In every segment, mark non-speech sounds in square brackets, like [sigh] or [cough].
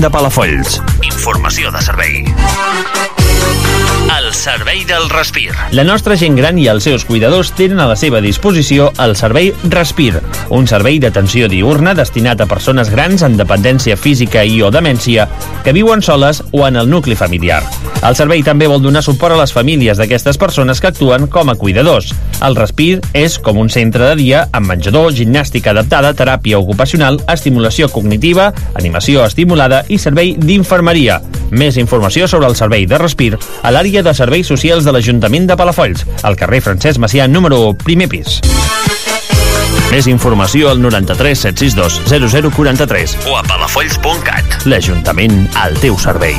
l'Ajuntament de Palafolls. Informació de servei. El servei del Respir. La nostra gent gran i els seus cuidadors tenen a la seva disposició el servei Respir, un servei d'atenció diurna destinat a persones grans amb dependència física i o demència que viuen soles o en el nucli familiar. El servei també vol donar suport a les famílies d'aquestes persones que actuen com a cuidadors. El Respir és com un centre de dia amb menjador, gimnàstica adaptada, teràpia ocupacional, estimulació cognitiva, animació estimulada i servei d'infermeria. Més informació sobre el servei de Respir a l'àrea de serveis socials de l'Ajuntament de Palafolls, al carrer Francesc Macià, número 1, primer pis. Més informació al 93 762 0043 o a palafolls.cat. L'Ajuntament al teu servei.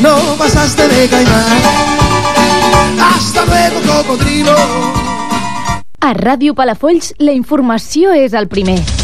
No pasaste de caimán. Hasta luego, cocodrilo. A Ràdio Palafolls, la informació és el primer.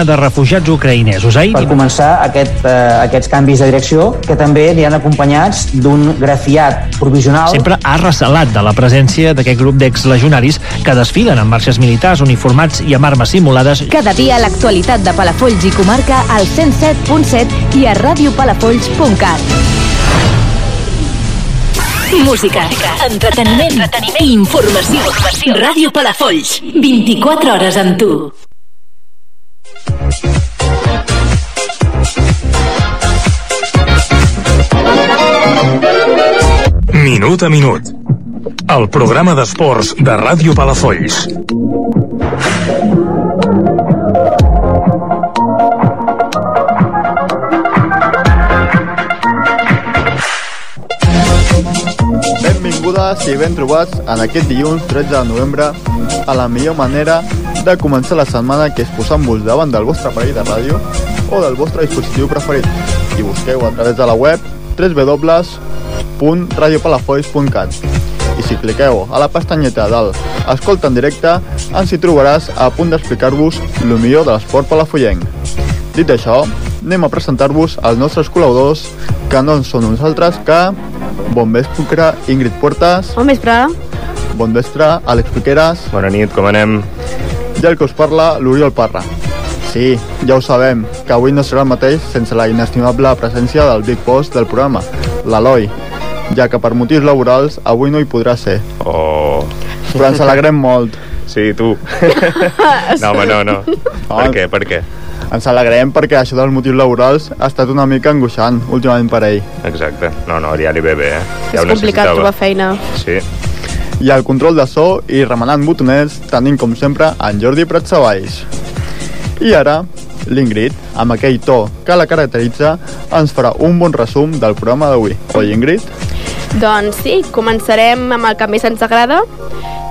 de refugiats ucraïnesos. Ahir... per començar aquest, eh, aquests canvis de direcció que també li han acompanyats d'un grafiat provisional Sempre ha recelat de la presència d'aquest grup d'exlegionaris que desfilen en marxes militars uniformats i amb armes simulades. Cada dia l'actualitat de Palafolls i comarca al 107.7 i a radiopalafolls.cat. Música, entreteniment, entreteniment i informació. informació. Ràdio Palafolls, 24 hores amb tu. Minut a minut. El programa d'esports de Ràdio Palafolls. Benvingudes i ben trobats en aquest dilluns 13 de novembre a la millor manera de començar la setmana que és posant-vos davant del vostre aparell de ràdio o del vostre dispositiu preferit i busqueu a través de la web www.radiopalafolls.cat i si cliqueu a la pestanyeta del Escolta en directe ens hi trobaràs a punt d'explicar-vos el millor de l'esport palafollenc. Dit això, anem a presentar-vos els nostres col·laboradors que no són uns altres que Bon vespre, Ingrid Puertas. Bon vespre. Bon vespre, Àlex Piqueras. Bona nit, com anem? I el que us parla, l'Oriol Parra. Sí, ja ho sabem, que avui no serà el mateix sense la inestimable presència del Big Boss del programa, l'Eloi, ja que per motius laborals avui no hi podrà ser. Oh... Però ens alegrem molt. Sí, tu. [laughs] no, home, no, no. Per què, per què? Ens alegrem perquè això dels motius laborals ha estat una mica angoixant últimament per ell. Exacte. No, no, ja li ve bé, eh? Ja és complicat trobar feina. Sí. I al control de so i remenant botonets tenim com sempre en Jordi Pratsavalls. I ara, l'Ingrid, amb aquell to que la caracteritza, ens farà un bon resum del programa d'avui. Oi, Ingrid? Doncs sí, començarem amb el que més ens agrada,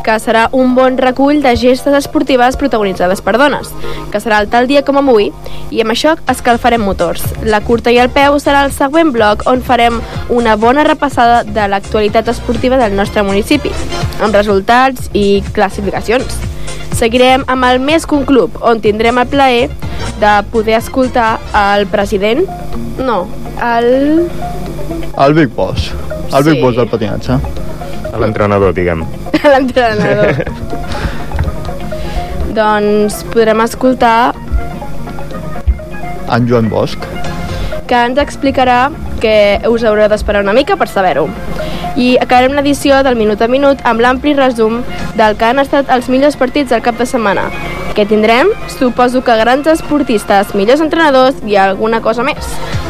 que serà un bon recull de gestes esportives protagonitzades per dones, que serà el tal dia com avui, i amb això escalfarem motors. La curta i el peu serà el següent bloc on farem una bona repassada de l'actualitat esportiva del nostre municipi, amb resultats i classificacions. Seguirem amb el Més que un club, on tindrem el plaer de poder escoltar el president, no, el... El Big Boss. El Big Sí. Boss del patinatge. L'entrenador, diguem. l'entrenador. [laughs] doncs podrem escoltar En Joan Bosch. que ens explicarà que us haureu d'esperar una mica per saber-ho. I acabarem l'edició del Minut a Minut amb l'ampli resum del que han estat els millors partits del cap de setmana. Què tindrem? Suposo que grans esportistes, millors entrenadors i alguna cosa més.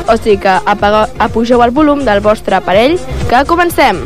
O sigui que apaga, apugeu el volum del vostre aparell, que comencem!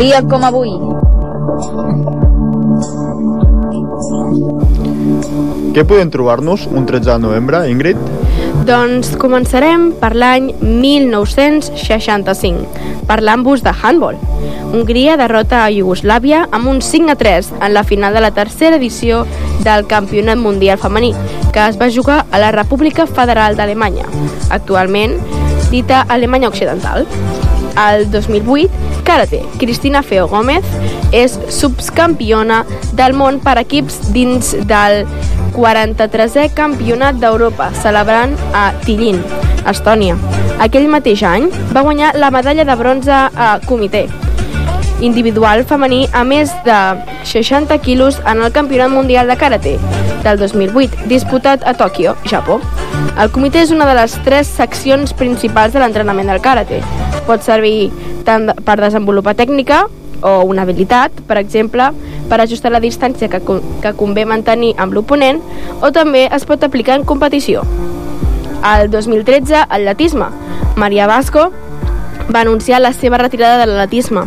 Dia com avui. Què podem trobar-nos un 13 de novembre, Ingrid? Doncs començarem per l'any 1965, parlant-vos de handball. Hongria derrota a Iugoslàvia amb un 5 a 3 en la final de la tercera edició del Campionat Mundial Femení, que es va jugar a la República Federal d'Alemanya, actualment dita Alemanya Occidental. Al 2008, Karate. Cristina Feo Gómez és subcampiona del món per equips dins del 43è Campionat d'Europa, celebrant a Tillin, Estònia. Aquell mateix any va guanyar la medalla de bronze a comitè individual femení a més de 60 quilos en el Campionat Mundial de Karate del 2008, disputat a Tòquio, Japó. El comitè és una de les tres seccions principals de l'entrenament del karate. Pot servir tant per desenvolupar tècnica o una habilitat, per exemple, per ajustar la distància que, que convé mantenir amb l'oponent, o també es pot aplicar en competició. Al 2013, atletisme. Maria Vasco va anunciar la seva retirada de l'atletisme,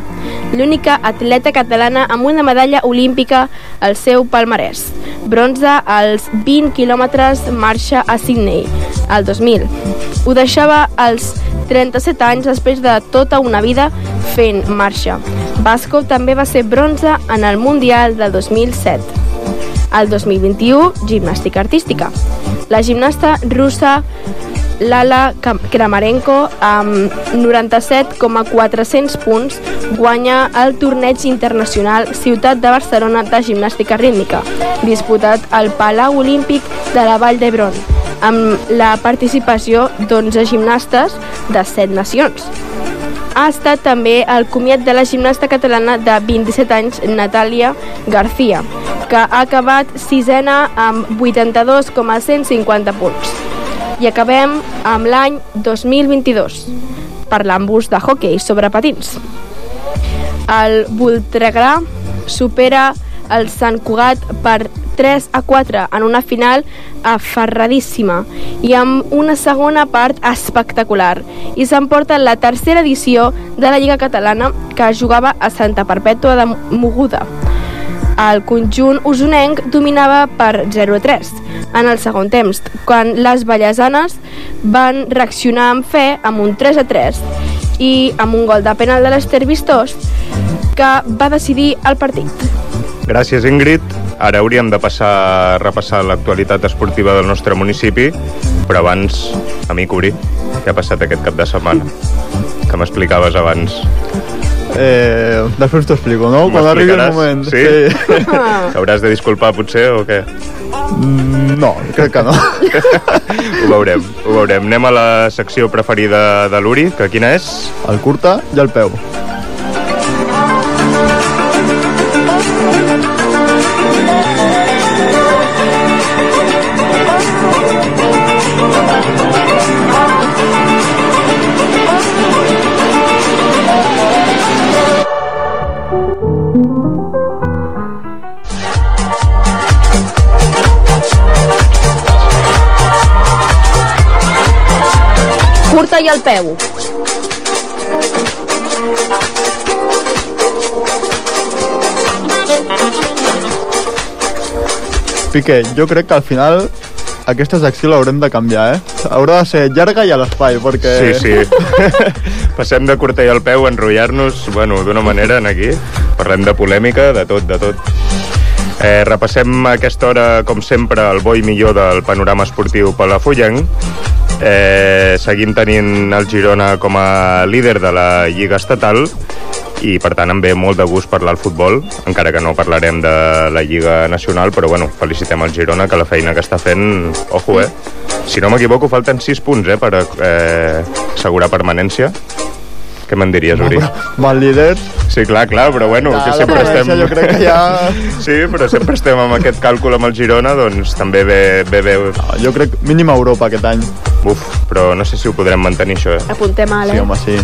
l'única atleta catalana amb una medalla olímpica al seu palmarès. Bronze als 20 quilòmetres marxa a Sydney, al 2000. Ho deixava als 37 anys després de tota una vida fent marxa. Vasco també va ser bronze en el Mundial del 2007. Al 2021, gimnàstica artística. La gimnasta russa Lala Kramarenko amb 97,400 punts guanya el torneig internacional Ciutat de Barcelona de gimnàstica rítmica, disputat al Palau Olímpic de la Vall d'Hebron, amb la participació d'11 gimnastes de 7 nacions. Ha estat també el comiat de la gimnasta catalana de 27 anys, Natàlia García, que ha acabat sisena amb 82,150 punts. I acabem amb l'any 2022, parlant-vos de hockey sobre patins. El Voltregà supera el Sant Cugat per 3 a 4 en una final aferradíssima i amb una segona part espectacular i s'emporta la tercera edició de la Lliga Catalana que jugava a Santa Perpètua de Moguda. El conjunt usonenc dominava per 0-3 en el segon temps, quan les ballesanes van reaccionar amb fe amb un 3-3 i amb un gol de penal de l'Ester Vistós que va decidir el partit. Gràcies, Ingrid. Ara hauríem de passar a repassar l'actualitat esportiva del nostre municipi, però abans, a mi cobrir, què ha passat aquest cap de setmana? Que m'explicaves abans. Eh, després t'ho explico, no? Quan arribi el moment. Sí? T'hauràs [laughs] de disculpar, potser, o què? Mm, No, crec que no. [laughs] ho veurem, ho veurem. Anem a la secció preferida de l'Uri, que quina és? El curta i el peu. I al peu. Piqué, jo crec que al final aquesta secció l'haurem de canviar, eh? Haurà de ser llarga i a l'espai, perquè... Sí, sí. [laughs] Passem de curta i al peu a enrotllar-nos, bueno, d'una manera en aquí. Parlem de polèmica, de tot, de tot. Eh, repassem aquesta hora, com sempre, el bo i millor del panorama esportiu palafollenc. Eh, seguim tenint el Girona com a líder de la Lliga Estatal i per tant em ve molt de gust parlar al futbol, encara que no parlarem de la Lliga Nacional, però bueno, felicitem el Girona, que la feina que està fent, ojo, eh? Si no m'equivoco, falten 6 punts, eh, per eh, assegurar permanència. Què me'n diries, Uri? Va el líder. Sí, clar, clar, però bueno, Ja, que sempre estem... jo crec que ja- [laughs] Sí, però sempre estem amb aquest càlcul amb el Girona, doncs també ve, ve bé... Jo crec mínim a Europa aquest any. Uf, però no sé si ho podrem mantenir, això, eh? Apuntem a Sí, home, sí.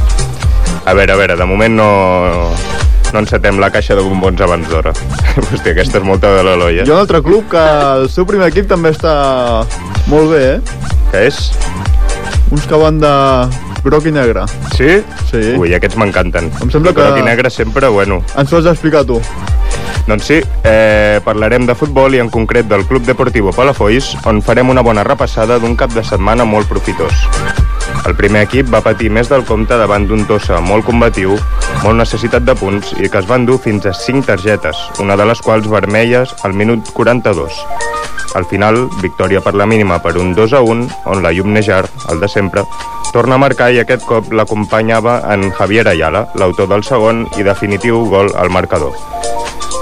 A veure, a veure, de moment no, no encetem la caixa de bombons abans d'hora. [laughs] Hòstia, aquesta és molta de l'Eloi, eh? Hi ha un altre club que el seu primer equip també està molt bé, eh? Què és? Uns que van de groc i negre. Sí? Sí. Ui, aquests m'encanten. Em sembla que- Groc i negre sempre, bueno. Ens ho has d'explicar tu. Doncs sí, eh, parlarem de futbol i en concret del Club Deportivo Palafolls, on farem una bona repassada d'un cap de setmana molt profitós. El primer equip va patir més del compte davant d'un Tossa molt combatiu, molt necessitat de punts i que es van dur fins a 5 targetes, una de les quals vermelles al minut 42. Al final, victòria per la mínima per un 2 a 1, on la Llum Nejar, el de sempre, torna a marcar i aquest cop l'acompanyava en Javier Ayala, l'autor del segon i definitiu gol al marcador.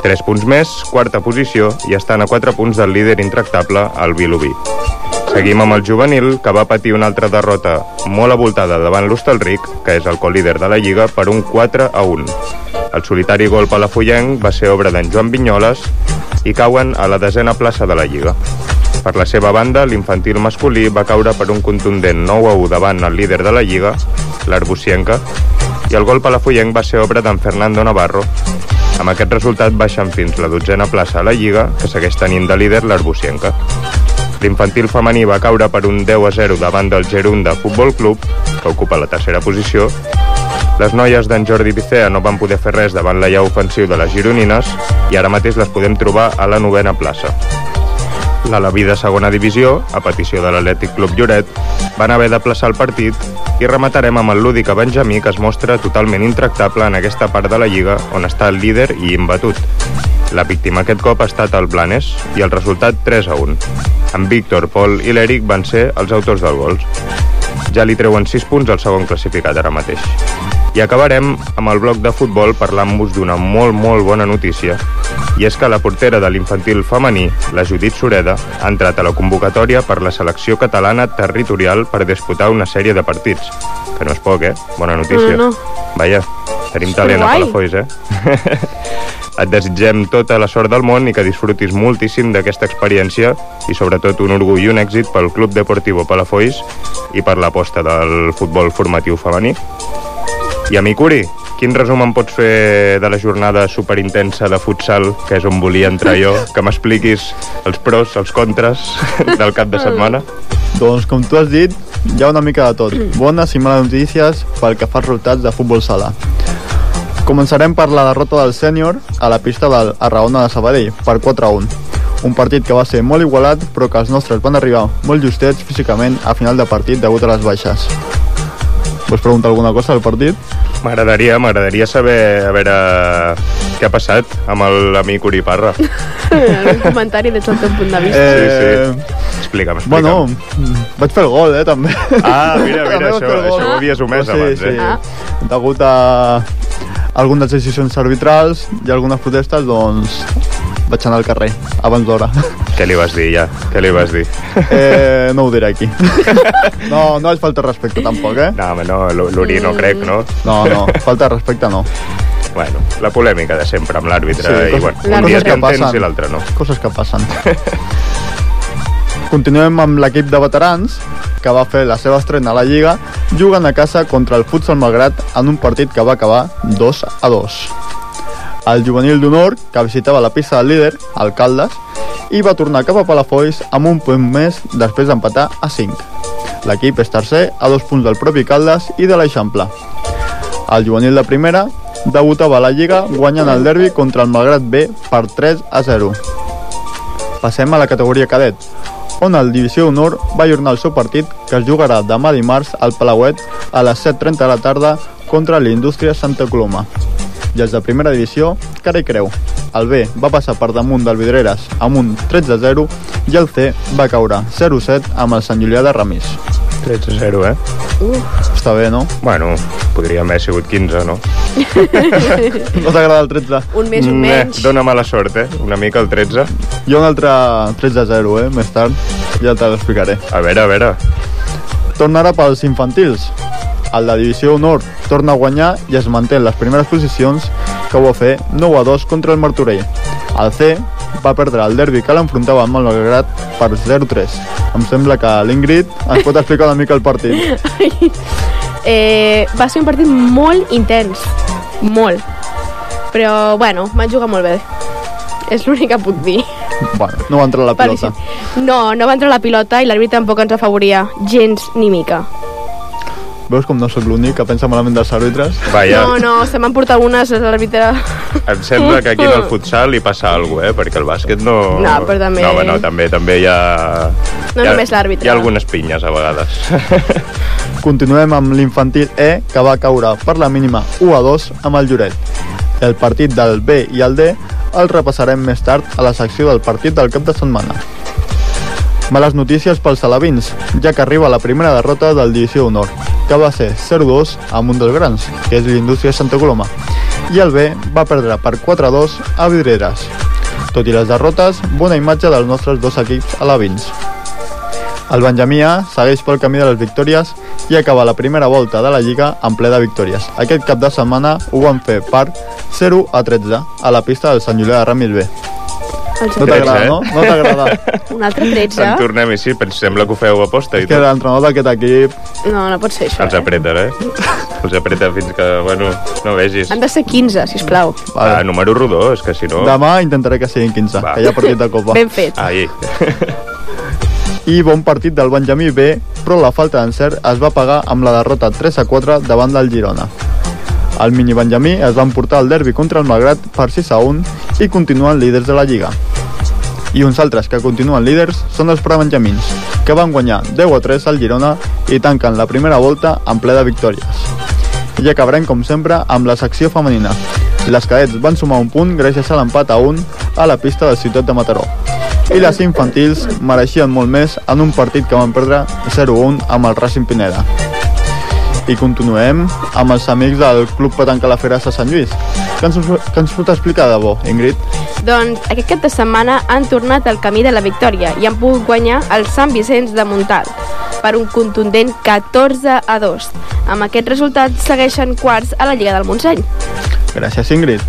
3 punts més, quarta posició, i estan a 4 punts del líder intractable, el Vilobí. Seguim amb el juvenil, que va patir una altra derrota molt avoltada davant l'Hostalric, que és el colíder de la Lliga, per un 4 a 1. El solitari gol palafollenc va ser obra d'en Joan Vinyoles i cauen a la desena plaça de la Lliga. Per la seva banda, l'infantil masculí va caure per un contundent 9 a 1 davant el líder de la Lliga, l'Arbucienca, i el gol palafollenc va ser obra d'en Fernando Navarro. Amb aquest resultat baixen fins la dotzena plaça a la Lliga, que segueix tenint de líder l'Arbucienca. L'infantil femení va caure per un 10 a 0 davant del Gerunda Futbol Club, que ocupa la tercera posició. Les noies d'en Jordi Bicea no van poder fer res davant la llau ofensiu de les gironines i ara mateix les podem trobar a la novena plaça. L'Alaví de segona divisió, a petició de l'Atlètic Club Lloret, van haver de plaçar el partit i rematarem amb el lúdica Benjamí que es mostra totalment intractable en aquesta part de la Lliga on està el líder i imbatut. La víctima aquest cop ha estat el Blanes i el resultat 3 a 1. En Víctor, Pol i l'Eric van ser els autors del gols. Ja li treuen 6 punts al segon classificat ara mateix. I acabarem amb el bloc de futbol parlant-vos d'una molt, molt bona notícia. I és que la portera de l'infantil femení, la Judit Sureda, ha entrat a la convocatòria per la selecció catalana territorial per disputar una sèrie de partits. Que no és poc, eh? Bona notícia. No, no. Vaja, tenim talent a. Palafolls, eh? [laughs] Et desitgem tota la sort del món i que disfrutis moltíssim d'aquesta experiència i sobretot un orgull i un èxit pel Club Deportivo Palafolls i per l'aposta del futbol formatiu femení. I a mi, Curi, quin resum em pots fer de la jornada superintensa de futsal, que és on volia entrar jo, [laughs] que m'expliquis els pros, els contres [laughs] del cap de setmana? Doncs, com tu has dit, hi ha una mica de tot. Bones i males notícies pel que fa als resultats de futbol sala. Començarem per la derrota del sènior a la pista del Arraona de Sabadell, per 4 a 1. Un partit que va ser molt igualat, però que els nostres van arribar molt justets físicament a final de partit degut a les baixes. Vols preguntar alguna cosa del partit? M'agradaria, m'agradaria saber a veure què ha passat amb l'amic Uri Parra. [laughs] Un comentari des del teu punt de vista. Eh, Sí, sí. Explica'm, explica'm. Bueno, vaig fer el gol, eh, també. Ah, mira, mira, això, això ho havies omès sí, abans, sí. eh? Ah. Degut a algunes decisions arbitrals i algunes protestes, doncs vaig anar al carrer abans d'hora. [laughs] Què li vas dir, ja? Què li vas dir? Eh, [laughs] no ho diré aquí. [laughs] No, no és falta de respecte tampoc, eh? No, home, no, l'Uri no crec, no? No, no, falta de respecte no. Bueno, la polèmica de sempre amb l'àrbitre. Sí, I, bueno, un dia t'entens i l'altre no. Coses que passen. Continuem amb l'equip de veterans, que va fer la seva estrena a la Lliga, jugant a casa contra el Futsal Malgrat en un partit que va acabar 2 a 2. El juvenil d'honor, que visitava la pista del líder, el Caldes, i va tornar cap a Palafolls amb un punt més després d'empatar a 5. L'equip és tercer a dos punts del propi Caldes i de l'Eixample. El juvenil de primera debutava a la Lliga guanyant el derbi contra el Malgrat B per 3 a 0. Passem a la categoria cadet, on el Divisió d'Honor va ajornar el seu partit que es jugarà demà dimarts al Palauet a les 7.30 de la tarda contra l'Indústria Santa Coloma. I els de primera divisió, cara i creu. El B va passar per damunt del Vidreres amb un 13 a 0 i el C va caure 0-7 amb el Sant Julià de Ramis. 13 a 0, eh? Uh, Està bé, no? Bueno, podríem haver sigut 15, no? [laughs] No t'agrada el 13? Un més, un Eh, menys. dona mala sort, eh? Una mica el 13. Jo un altre 13-0, eh? Més tard. Ja te l'explicaré. A veure, a veure. Torna ara pels infantils. El de Divisió Honor torna a guanyar i es manté en les primeres posicions que ho va fer 9 a 2 contra el Martorell. El C va perdre el derbi que l'enfrontava amb el Malgrat per 0-3. Em sembla que l'Ingrid ens pot explicar una mica el partit. [laughs] Eh, va ser un partit molt intens. Molt. Però, bueno, van jugar molt bé. És l'únic que puc dir. Bueno, no va entrar la pilota. No, no va entrar la pilota i l'àrbitre tampoc ens afavoria. Gens ni mica. Veus com no sóc l'únic que pensa malament dels àrbitres? Vaja, No, no, se m'han portat unes a l'àrbitre. em sembla que aquí en el [laughs] futsal li passa alguna cosa, eh? Perquè el bàsquet no... No, però també- No, bueno, també, també hi ha... No hi ha, només l'àrbitre. Hi ha algunes pinyes, a vegades. [laughs] Continuem amb l'infantil E, que va caure per la mínima 1 a 2 amb el Lloret. El partit del B i el D el repassarem més tard a la secció del partit del cap de setmana. Males notícies pels alevins, ja que arriba la primera derrota del Divisió Honor, que va ser 0-2 amb un dels grans, que és l'Indústria Santa Coloma, i el B va perdre per 4-2 a Vidreres. Tot i les derrotes, bona imatge dels nostres dos equips alevins. El Benjamí A segueix pel camí de les victòries i acaba la primera volta de la Lliga en ple de victòries. Aquest cap de setmana ho van fer per 0 a 13 a la pista del Sant Julià de Ramis B. No t'agrada, eh? no? No t'agrada. [laughs] Un altre 13? En tornem i sí, però sembla que ho feu a posta i És que l'entrenador d'aquest equip... No, no pot ser això. Els apreta, eh? Els apreta fins que, bueno, no vegis. Han de ser 15, sisplau. Ah, número rodó, és que si no... Demà intentaré que siguin 15, Va. que hi ha partit de Copa. Ben fet. Ai. [laughs] I bon partit del Benjamí B, però la falta d'encert es va pagar amb la derrota 3 a 4 davant del Girona. El mini Benjamí es van portar el derbi contra el Malgrat per 6 a 1 i continuen líders de la Lliga. I uns altres que continuen líders són els prebenjamins, que van guanyar 10 a 3 al Girona i tanquen la primera volta en ple de victòries. I acabarem, com sempre, amb la secció femenina. Les cadets van sumar un punt gràcies a l'empat a 1 a la pista del Ciutat de Mataró. I les infantils mereixien molt més en un partit que van perdre 0-1 amb el Racing Pineda. I continuem amb els amics del Club Petanca La Feres de Sant Lluís. Que ens, que ens pot explicar de bo, Ingrid? Doncs aquest cap de setmana han tornat al camí de la victòria i han pogut guanyar el Sant Vicenç de Montal per un contundent 14 a 2. Amb aquest resultat segueixen quarts a la Lliga del Montseny. Gràcies, Ingrid.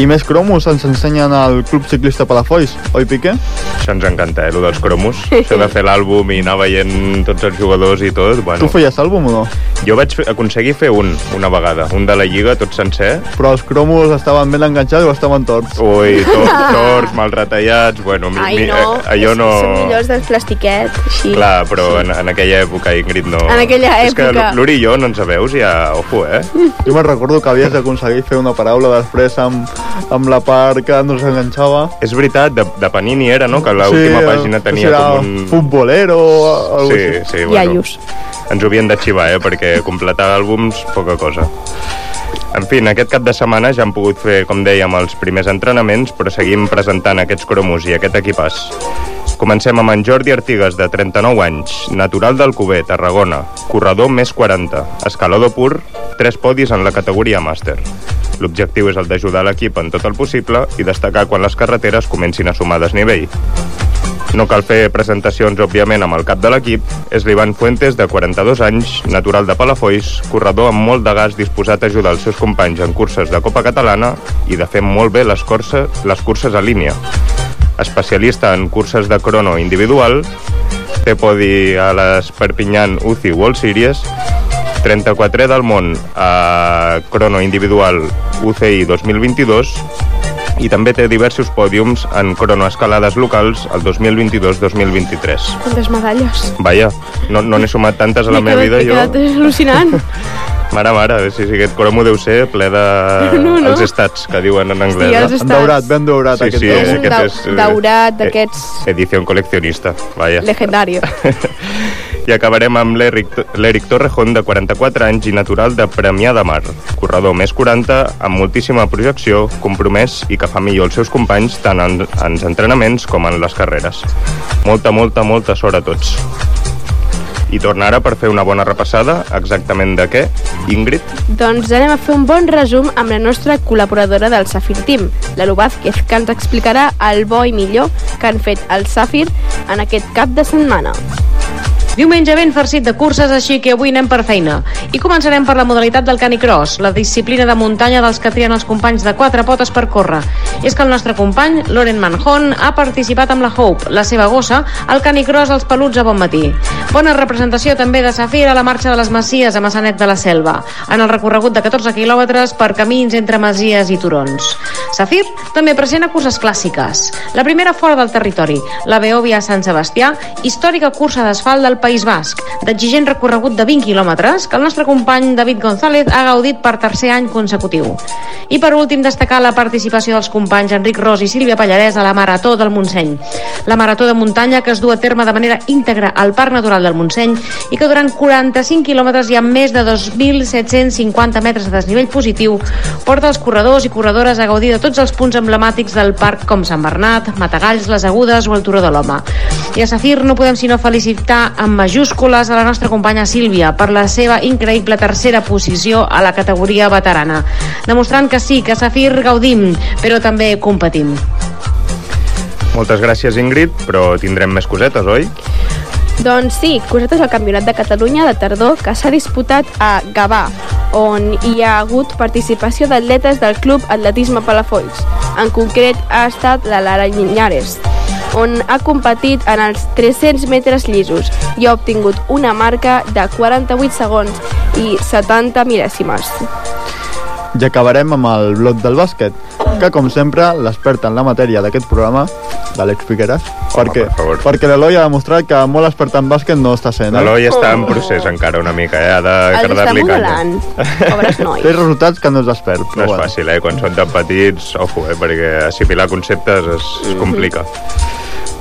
I més cromos ens ensenyen al Club Ciclista Palafolls, oi, Piqué? Això ens encanta, eh, lo dels cromos. Això de fer l'àlbum i anar veient tots els jugadors i tot. Bueno, Tu feies àlbum o no? Jo vaig aconseguir fer un, una vegada, un de la Lliga, tot sencer. Però els cromos estaven ben enganxats o estaven torts? Ui, to, [laughs] torts, mal retallats, bueno, mi, Ai, mi, no, eh, allò és- no... són millors del plastiquet, així. Clar, però en, en aquella època, Ingrid, no... En aquella És que època. l'Uri i jo no ens veus, ja, ojo, eh? Jo me'n recordo que havies d'aconseguir fer una paraula després amb, amb la part que no s'enganxava. És veritat, de, de Panini era, no?, que l'última Sí, pàgina tenia com un... Futbolero o alguna Sí, així. sí, bueno. Ens ho havien d'arxivar, eh? Perquè completar àlbums, poca cosa. En fi, aquest cap de setmana ja han pogut fer, com dèiem, els primers entrenaments, però seguim presentant aquests cromos i aquest equipàs. Comencem amb en Jordi Artigas, de 39 anys, natural d'Alcover, Tarragona, corredor més 40, escalador pur, 3 podis en la categoria màster. L'objectiu és el d'ajudar l'equip en tot el possible i destacar quan les carreteres comencin a sumar desnivell. No cal fer presentacions, òbviament, amb el cap de l'equip. És l'Ivan Fuentes, de 42 anys, natural de Palafolls, corredor amb molt de gas disposat a ajudar els seus companys en curses de Copa Catalana i de fer molt bé les, curses, les curses a línia. Especialista en curses de crono individual, té podi a les Perpignan UCI World Series, 34è del món a crono individual UCI 2022 i també té diversos pòdiums en cronoescalades locals el 2022-2023. Quantes medalles. Vaja, no, no n'he sumat tantes a la meva vida m'he jo. quedat al·lucinant. [laughs] Mare, mare, sí, sí, aquest cromo deu ser ple de... No, no. els estats que diuen en anglès. Sí, els eh? estats. Daurat, ben daurat sí, aquest sí. És un aquest dau- és, eh, daurat d'aquests Edició coleccionista, vaja. legendario. [laughs] I acabarem amb l'Eric Torrejón, de 44 anys i natural de Premià de Mar. Corredor més 40, amb moltíssima projecció, compromès i que fa millor els seus companys tant en, en els entrenaments com en les carreres. Molta, molta, molta sort a tots. I torna ara per fer una bona repassada, exactament de què, Ingrid? Doncs anem a fer un bon resum amb la nostra col·laboradora del Safir Team, la Lu Vázquez, que ens explicarà el bo i millor que han fet el Safir en aquest cap de setmana. Diumenge ben farcit de curses, així que avui anem per feina. I començarem per la modalitat del canicross, la disciplina de muntanya dels que trien els companys de quatre potes per córrer. I és que el nostre company, Loren Manjon, ha participat amb la Hope, la seva gossa, al canicross als peluts a bon matí. Bona representació també de Safir a la marxa de les Masies a Massanet de la Selva, en el recorregut de 14 quilòmetres per camins entre Masies i Turons. Safir també presenta curses clàssiques. La primera fora del territori, la Beòvia Sant Sebastià, històrica cursa d'asfalt del País Basc, d'exigent recorregut de 20 quilòmetres, que el nostre company David González ha gaudit per tercer any consecutiu. I per últim, destacar la participació dels companys Enric Ros i Sílvia Pallarès a la Marató del Montseny. La Marató de muntanya que es du a terme de manera íntegra al Parc Natural del Montseny i que durant 45 quilòmetres i amb més de 2.750 metres de desnivell positiu porta els corredors i corredores a gaudir de tots els punts emblemàtics del parc com Sant Bernat, Matagalls, Les Agudes o el Turó de l'Home. I a Safir no podem sinó felicitar amb majúscules a la nostra companya Sílvia per la seva increïble tercera posició a la categoria veterana, demostrant que sí, que a Safir gaudim, però també competim. Moltes gràcies, Ingrid, però tindrem més cosetes, oi? Doncs sí, cosetes al Campionat de Catalunya de tardor que s'ha disputat a Gavà, on hi ha hagut participació d'atletes del Club Atletisme Palafolls. En concret ha estat la Lara Llinares, on ha competit en els 300 metres llisos i ha obtingut una marca de 48 segons i 70 mil·lèsimes. I acabarem amb el bloc del bàsquet, que com sempre l'expert en la matèria d'aquest programa, l'Àlex Figueres, perquè, per perquè l'Eloi ha demostrat que molt expert en bàsquet no està sent. Eh? L'Eloi està en procés encara una mica, eh? Ha de cardar-li canya. modelant. Pobres [laughs] nois. Té resultats que no és expert, No és bueno. fàcil, eh? Quan són tan petits, ojo, eh? Perquè assimilar conceptes es, es complica.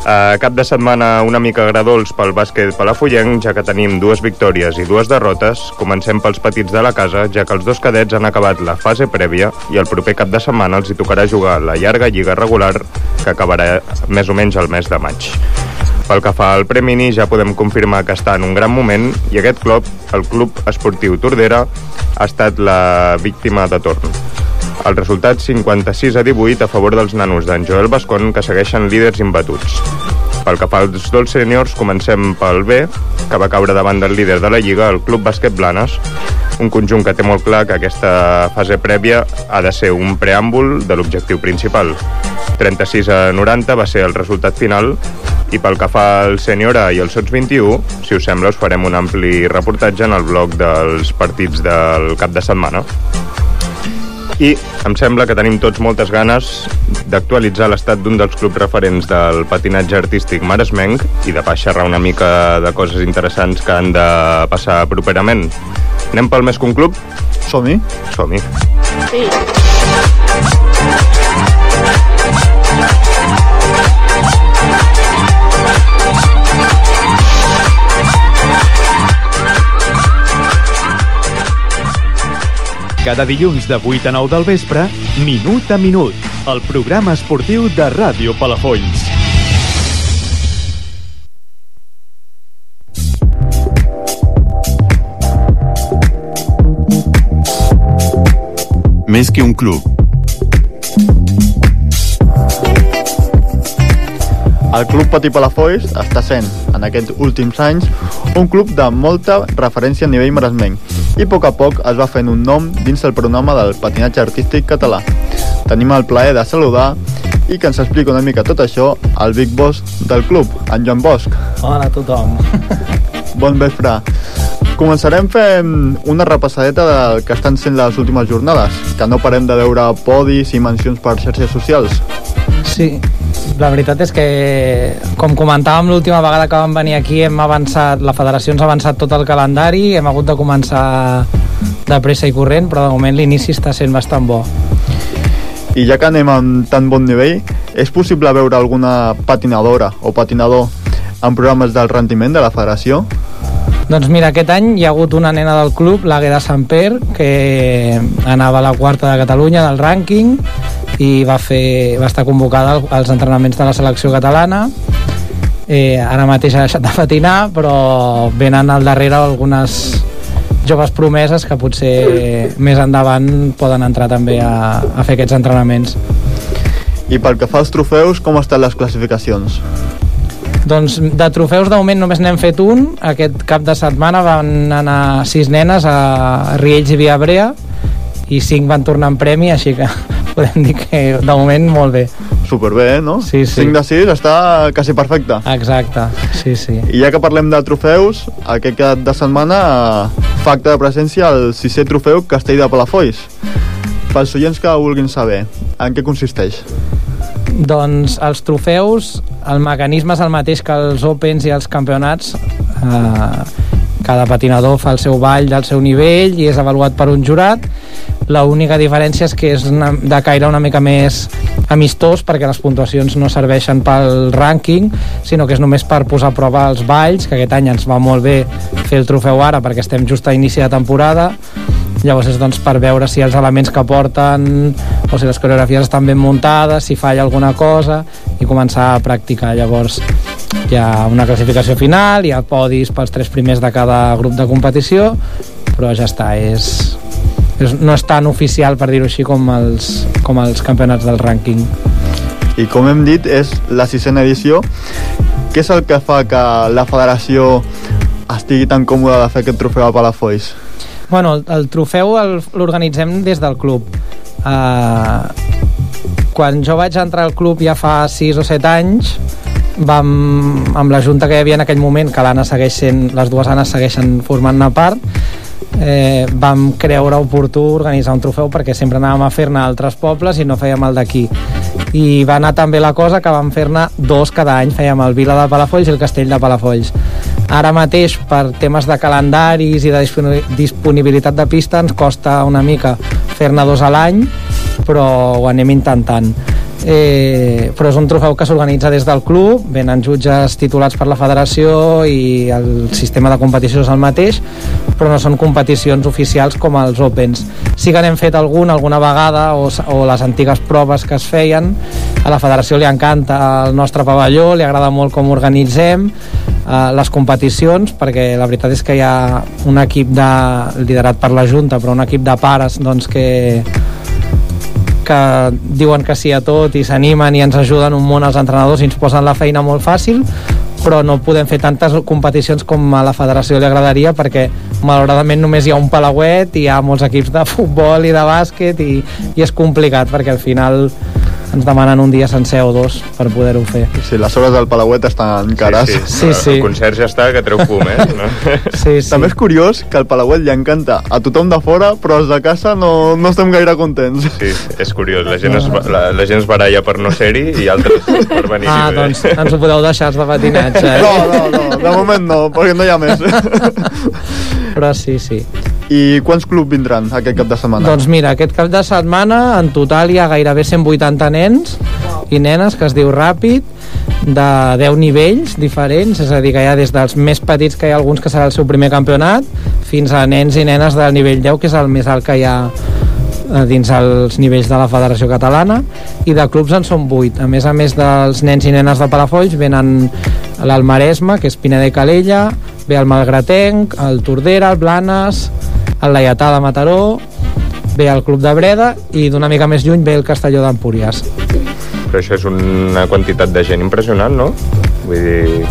Uh, cap de setmana una mica agradols pel bàsquet palafollenc, ja que tenim dues victòries i dues derrotes. Comencem pels petits de la casa, ja que els dos cadets han acabat la fase prèvia i el proper cap de setmana els hi tocarà jugar la llarga lliga regular, que acabarà més o menys el mes de maig. Pel que fa al Premini, ja podem confirmar que està en un gran moment i aquest club, el Club Esportiu Tordera, ha estat la víctima de torn. El resultat 56 a 18 a favor dels nanos d'en Joel Bascon, que segueixen líders imbatuts. Pel que fa als dos sèniors, comencem pel B, que va caure davant del líder de la Lliga, el Club Bàsquet Blanes, un conjunt que té molt clar que aquesta fase prèvia ha de ser un preàmbul de l'objectiu principal. 36 a 90 va ser el resultat final i pel que fa al sènior A i el Sots 21, si us sembla, us farem un ampli reportatge en el blog dels partits del cap de setmana. I em sembla que tenim tots moltes ganes d'actualitzar l'estat d'un dels clubs referents del patinatge artístic maresmenc i de pas xerrar una mica de coses interessants que han de passar properament. Anem pel més que un club? Som-hi. Som-hi. Sí. Cada dilluns de 8 a 9 del vespre, Minut a Minut, el programa esportiu de Ràdio Palafolls. Més que un club. El Club Patí Palafolls està sent, en aquests últims anys, un club de molta referència a nivell maresmenc i a poc a poc es va fent un nom dins el pronome del patinatge artístic català. Tenim el plaer de saludar i que ens explica una mica tot això el Big Boss del club, en Joan Bosch. Hola a tothom. Bon vespre. Començarem fent una repassadeta del que estan sent les últimes jornades, que no parem de veure podis i mencions per xarxes socials. Sí, la veritat és que, com comentàvem l'última vegada que vam venir aquí, hem avançat, la federació ens ha avançat tot el calendari, hem hagut de començar de pressa i corrent, però de moment l'inici està sent bastant bo. I ja que anem amb tan bon nivell, és possible veure alguna patinadora o patinador en programes del rendiment de la federació? Doncs mira, aquest any hi ha hagut una nena del club, l'Agueda Samper, que anava a la quarta de Catalunya del rànquing i va, fer, va estar convocada al- als entrenaments de la selecció catalana. eh, ara mateix ha deixat de patinar però venen al darrere algunes joves promeses que potser més endavant poden entrar també a, a fer aquests entrenaments I pel que fa als trofeus, com estan les classificacions? Doncs de trofeus de moment només n'hem fet un. Aquest cap de setmana van anar sis nenes a Riells i Viabrea i cinc van tornar en premi, així que podem dir que de moment molt bé. Superbé, no? Sí, sí. 5 de 6 està quasi perfecte. Exacte, sí, sí. I ja que parlem de trofeus, aquest cap de setmana fa acte de presència el sisè trofeu Castell de Palafolls. Pels oients que vulguin saber, en què consisteix? Doncs els trofeus, el mecanisme és el mateix que els Opens i els campionats. Eh, cada patinador fa el seu ball del seu nivell i és avaluat per un jurat. La única diferència és que és una, de caire una mica més amistós perquè les puntuacions no serveixen pel rànquing, sinó que és només per posar a prova els balls, que aquest any ens va molt bé fer el trofeu ara perquè estem just a inici de temporada llavors és doncs, per veure si els elements que porten o si les coreografies estan ben muntades, si falla alguna cosa i començar a practicar. Llavors hi ha una classificació final, hi ha podis pels tres primers de cada grup de competició, però ja està, és, és no és tan oficial, per dir-ho així, com els, com els campionats del rànquing. I com hem dit, és la sisena edició. Què és el que fa que la federació estigui tan còmoda de fer aquest trofeu a Palafolls? Bueno, el, el trofeu l'organitzem des del club. Uh, quan jo vaig entrar al club ja fa 6 o 7 anys, vam, amb la junta que hi havia en aquell moment, que l'Anna segueix sent, les dues Annes segueixen formant-ne part, eh, vam creure oportú organitzar un trofeu perquè sempre anàvem a fer-ne altres pobles i no fèiem el d'aquí. I va anar també la cosa que vam fer-ne dos cada any, fèiem el Vila de Palafolls i el Castell de Palafolls. Ara mateix per temes de calendaris i de disponi- disponibilitat de pista ens costa una mica fer-ne dos a l'any però ho anem intentant eh, però és un trofeu que s'organitza des del club, venen jutges titulats per la federació i el sistema de competició és el mateix, però no són competicions oficials com els Opens. Sí que n'hem fet algun, alguna vegada, o, o les antigues proves que es feien, a la federació li encanta el nostre pavelló, li agrada molt com organitzem, eh, les competicions, perquè la veritat és que hi ha un equip de, liderat per la Junta, però un equip de pares doncs, que, que diuen que sí a tot i s'animen i ens ajuden un munt els entrenadors i ens posen la feina molt fàcil però no podem fer tantes competicions com a la federació li agradaria perquè malauradament només hi ha un palauet i hi ha molts equips de futbol i de bàsquet i, i és complicat perquè al final ens demanen un dia sencer o dos per poder-ho fer. Sí, les hores del Palauet estan cares. Sí, sí. El concert ja està, que treu fum, eh? No? [laughs] Sí, sí. També és curiós que el Palauet li encanta a tothom de fora, però els de casa no, no estem gaire contents. Sí, és curiós. La gent es, la, la gent es baralla per no ser-hi i altres per venir. Ah, doncs ens ho podeu deixar els de patinatge. Eh? No, no, no, de moment no, perquè no hi ha més. Però sí, sí. I quants clubs vindran aquest cap de setmana? Doncs mira, aquest cap de setmana en total hi ha gairebé 180 nens i nenes, que es diu Ràpid, de 10 nivells diferents, és a dir, que hi ha des dels més petits, que hi ha alguns que serà el seu primer campionat, fins a nens i nenes del nivell 10, que és el més alt que hi ha eh, dins els nivells de la Federació Catalana i de clubs en són 8 a més a més dels nens i nenes de Palafolls venen l'Almaresme que és Pina de Calella ve el Malgratenc, el Tordera, el Blanes el Laietà de Mataró ve el Club de Breda i d'una mica més lluny ve el Castelló d'Empúries Però això és una quantitat de gent impressionant, no? Vull dir,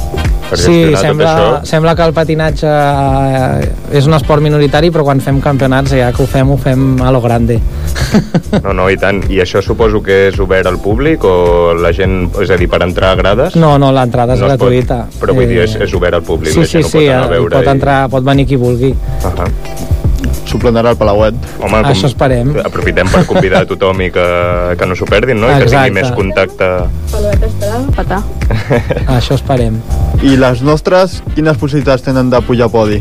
per Sí, sembla, tot això... sembla que el patinatge eh, és un esport minoritari, però quan fem campionats, ja que ho fem, ho fem a lo grande. [laughs] No, no, i tant. I això suposo que és obert al públic o la gent, és a dir, per entrar a grades? No, no, l'entrada és No es pot- gratuïta. Però vull dir, és, és obert al públic, Sí, la sí, gent ho sí, pot anar a eh, veure. pot, entrar, pot venir qui vulgui. I... Uh -huh. S'ho plenarà el Palauet. Home, Això esperem. Aprofitem per convidar a tothom i que, que no s'ho perdin, no? I que Exacte. tingui més contacte... Paluet estarà a petar. [laughs] Això esperem. I les nostres, quines possibilitats tenen de pujar a podi?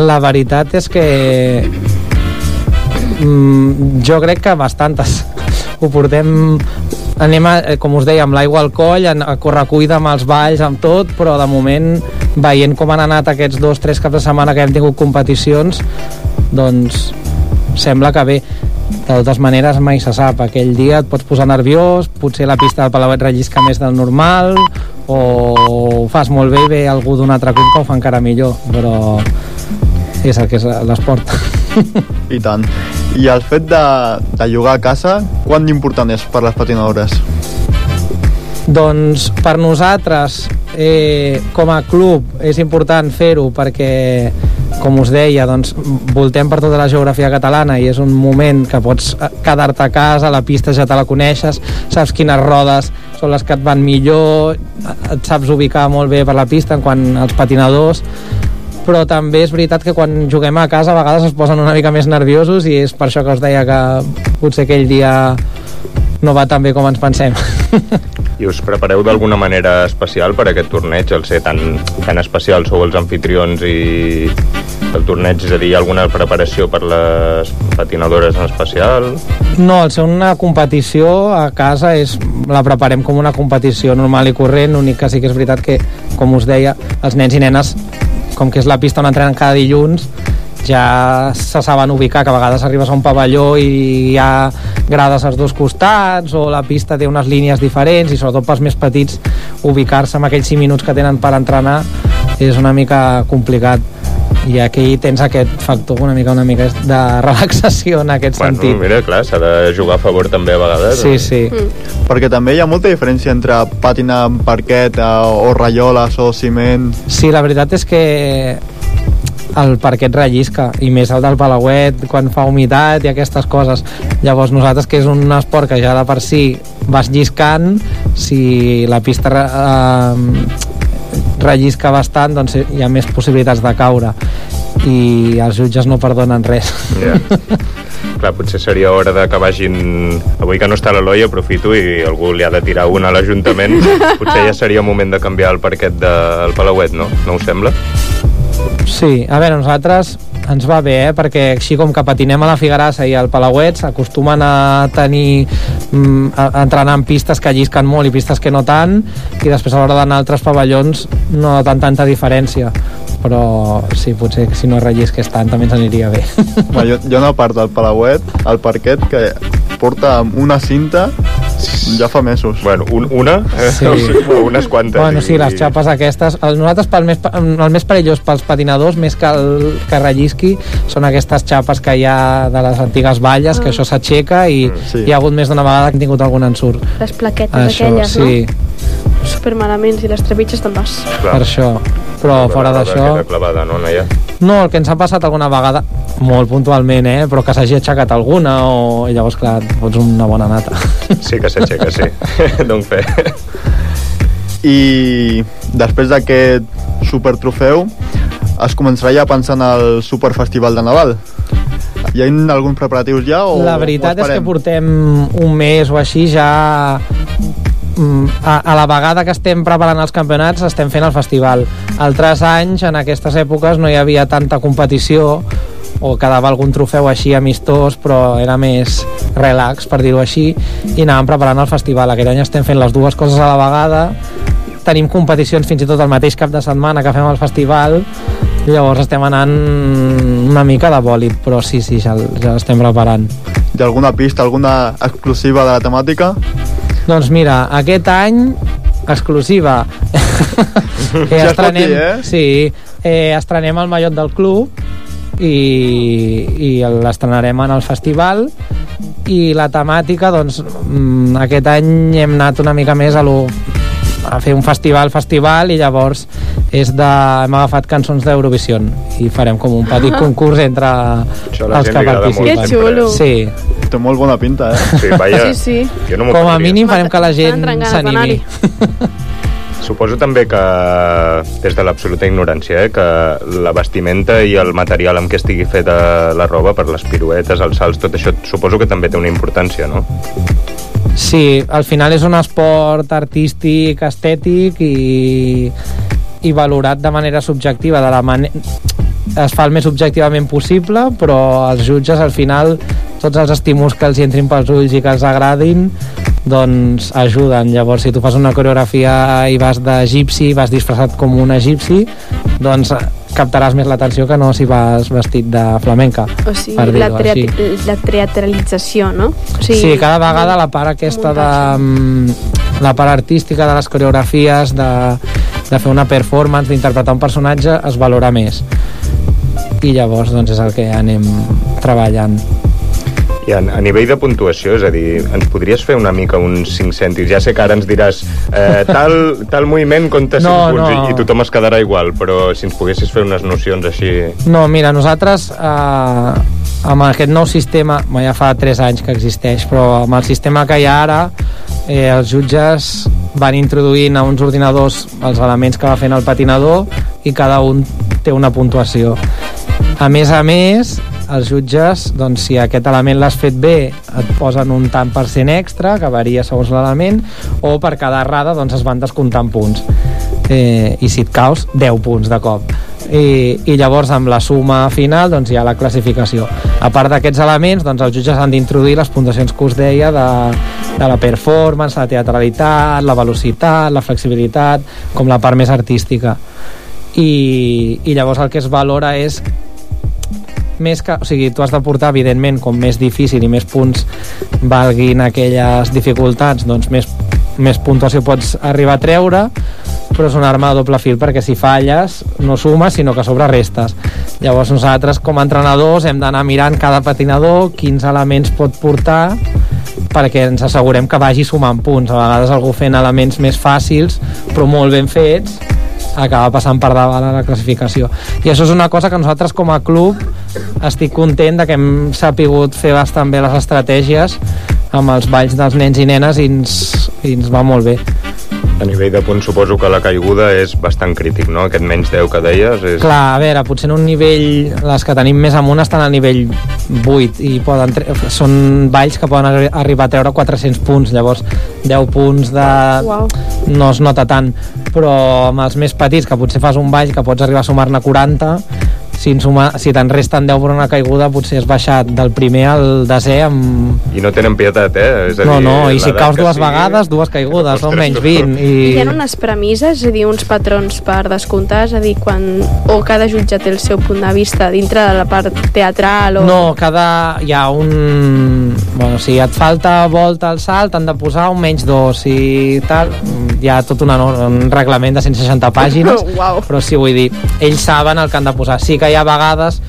La veritat és que mm, jo crec que bastantes. Ho portem anem, a, eh, com us deia, amb l'aigua al coll, a, correcuida amb els balls, amb tot, però de moment, veient com han anat aquests dos, tres caps de setmana que hem tingut competicions, doncs sembla que bé. De totes maneres, mai se sap. Aquell dia et pots posar nerviós, potser la pista del Palauet rellisca més del normal, o ho fas molt bé i ve algú d'un altre club que ho fa encara millor però és el que és l'esport I tant. I el fet de, de jugar a casa, quant d'important és per les patinadores? Doncs per nosaltres, eh, com a club, és important fer-ho perquè, com us deia, doncs, voltem per tota la geografia catalana i és un moment que pots eh, quedar-te a casa, la pista ja te la coneixes, saps quines rodes són les que et van millor, et saps ubicar molt bé per la pista en quant als patinadors, però també és veritat que quan juguem a casa a vegades es posen una mica més nerviosos i és per això que us deia que potser aquell dia no va tan bé com ens pensem. [laughs] I us prepareu d'alguna manera especial per a aquest torneig, al ser tan, tan especial, sou els anfitrions i el torneig, és a dir, alguna preparació per les patinadores en especial? No, al ser una competició a casa és, la preparem com una competició normal i corrent, l'únic que sí que és veritat que, com us deia, els nens i nenes, com que és la pista on entrenen cada dilluns, ja se saben ubicar, que a vegades arribes a un pavelló i hi ha grades als dos costats o la pista té unes línies diferents i sobretot pels més petits ubicar-se en aquells 5 minuts que tenen per entrenar és una mica complicat i aquí tens aquest factor una mica una mica de relaxació en aquest Bueno, sentit. mira, clar, s'ha de jugar a favor també a vegades. Sí, sí. Mm. Perquè també hi ha molta diferència entre patinar en parquet eh, o rajoles o ciment. Sí, la veritat és que el parquet rellisca i més el del Palauet quan fa humitat i aquestes coses llavors nosaltres que és un esport que ja de per si vas lliscant si la pista eh, rellisca bastant doncs hi ha més possibilitats de caure i els jutges no perdonen res Ja. Clar, potser seria hora de que vagin... Avui que no està l'Eloi, aprofito i algú li ha de tirar una a l'Ajuntament. Potser ja seria moment de canviar el parquet del Palauet, no? No us sembla? Sí, a veure, nosaltres ens va bé, eh? perquè així com que patinem a la Figarassa i al Palauet s'acostumen a tenir mm, a, a entrenar en pistes que llisquen molt i pistes que no tant i després a l'hora d'anar a altres pavellons no tan tanta diferència. Però sí, potser que si no rellisqués tant també ens aniria bé. Ha- hi ha una part del Palauet, al parquet, que porta una cinta ja fa mesos. Bueno, un, una? Sí. O unes quantes. Bueno, i- sí, les xapes aquestes, el, nosaltres pel més, el més perillós pels patinadors, més que el que rellisqui, són aquestes xapes que hi ha de les antigues valles, que això s'aixeca i Sí. hi ha hagut més d'una vegada que hem tingut algun ensurt. Les plaquetes Això, aquelles, sí, no? Super malament, si les trepitges te'n vas. per això. Però fora d'això... Clavada, no, Noia? No, el que ens ha passat alguna vegada, molt puntualment, eh? però que s'hagi aixecat alguna o... i llavors, clar, et fots una bona nata. [laughs] Sí que s'aixeca, sí. [laughs] Dono fe. I després d'aquest supertrofeu es començarà ja a pensar en el superfestival de Nadal. Hi ha alguns preparatius ja o La veritat o és que portem un mes o així ja a, a la vegada que estem preparant els campionats estem fent el festival. Altres anys, en aquestes èpoques, no hi havia tanta competició o quedava algun trofeu així amistós, però era més relax, per dir-ho així, i anàvem preparant el festival. Aquest any estem fent les dues coses a la vegada, tenim competicions fins i tot el mateix cap de setmana que fem el festival, llavors estem anant una mica de bòlit, però sí, sí, ja, ja l'estem preparant. Hi ha alguna pista, alguna exclusiva de la temàtica? Doncs mira, aquest any exclusiva [laughs] eh, Ja estrenem, dir, eh? sí, eh, estrenem el mallot del club i, i l'estrenarem en el festival i la temàtica doncs mm, aquest any hem anat una mica més a lo a fer un festival, festival i llavors és de, hem agafat cançons d'Eurovisió i farem com un petit concurs entre la els gent que participen. Que xulo. Sí. Té molt bona pinta, eh? Sí, vaja. Sí, sí. Jo no Com a mínim farem que la gent s'animi. [laughs] Suposo també que, des de l'absoluta ignorància, eh, que la vestimenta i el material amb què estigui feta la roba per les piruetes, els salts, tot això, suposo que també té una importància, no? Sí, al final és un esport artístic, estètic i, i valorat de manera subjectiva, de la manera es fa el més objectivament possible, però els jutges al final tots els estímuls que els entrin pels ulls i que els agradin doncs ajuden. Llavors, si tu fas una coreografia i vas d'egipci, vas disfressat com un egipci, doncs captaràs més l'atenció que no si vas vestit de flamenca. O sigui, per la, així. la teatralització, no? O Sí, cada vegada la part aquesta de mm, la part artística de les coreografies, de, de fer una performance, d'interpretar un personatge, es valora més. I llavors doncs, és el que anem treballant. I a, a nivell de puntuació, és a dir, ens podries fer una mica uns 5 cèntims? Ja sé que ara ens diràs eh, tal, tal moviment compta 5 No, punts no. i, i tothom es quedarà igual, però si ens poguessis fer unes nocions així... No, mira, nosaltres eh, amb aquest nou sistema, ja fa 3 anys que existeix, però amb el sistema que hi ha ara, eh, els jutges van introduint a uns ordinadors els elements que va fent el patinador i cada un té una puntuació. A més a més, els jutges, doncs, si aquest element l'has fet bé, et posen un tant per cent extra, que varia segons l'element, o per cada errada doncs, es van descomptant punts. Eh, I si et caus, 10 punts de cop. I, i llavors amb la suma final doncs, hi ha la classificació a part d'aquests elements doncs, els jutges han d'introduir les puntuacions que us deia de, de la performance, la teatralitat la velocitat, la flexibilitat com la part més artística i, i llavors el que es valora és més que, o sigui, tu has de portar evidentment com més difícil i més punts valguin aquelles dificultats doncs més, més puntuació pots arribar a treure però és una arma de doble fil perquè si falles no sumes sinó que sobre restes. Llavors nosaltres com a entrenadors hem d'anar mirant cada patinador quins elements pot portar perquè ens assegurem que vagi sumant punts. A vegades algú fent elements més fàcils però molt ben fets acaba passant per davant a la classificació. I això és una cosa que nosaltres com a club estic content de que hem sapigut fer bastant bé les estratègies amb els balls dels nens i nenes i ens, i ens va molt bé A nivell de punts suposo que la caiguda és bastant crític, no? Aquest menys 10 que deies és... Clar, a veure, potser en un nivell... Les que tenim més amunt estan a nivell 8 i poden tre... són balls que poden arri- arribar a treure 400 punts, llavors 10 punts de... Uau. no es nota tant, però amb els més petits, que potser fas un ball que pots arribar a sumar-ne 40, si, en suma, si te'n resten 10 per una caiguda, potser has baixat del primer al desè amb... I no tenen pietat, eh? És a No, dir, no, i si caus dues sigui- vegades, dues caigudes, són menys 20. I... I hi ha unes premisses, és a dir, uns patrons per descomptar, és a dir, quan... o cada jutge té el seu punt de vista dintre de la part teatral o... No, cada... hi ha un... Bueno, si et falta volta al salt, han de posar un menys dos i tal. Hi ha tot una, no- un reglament de 160 pàgines, [laughs] Uau. però sí, vull dir, ells saben el que han de posar. Sí que hi ha vegades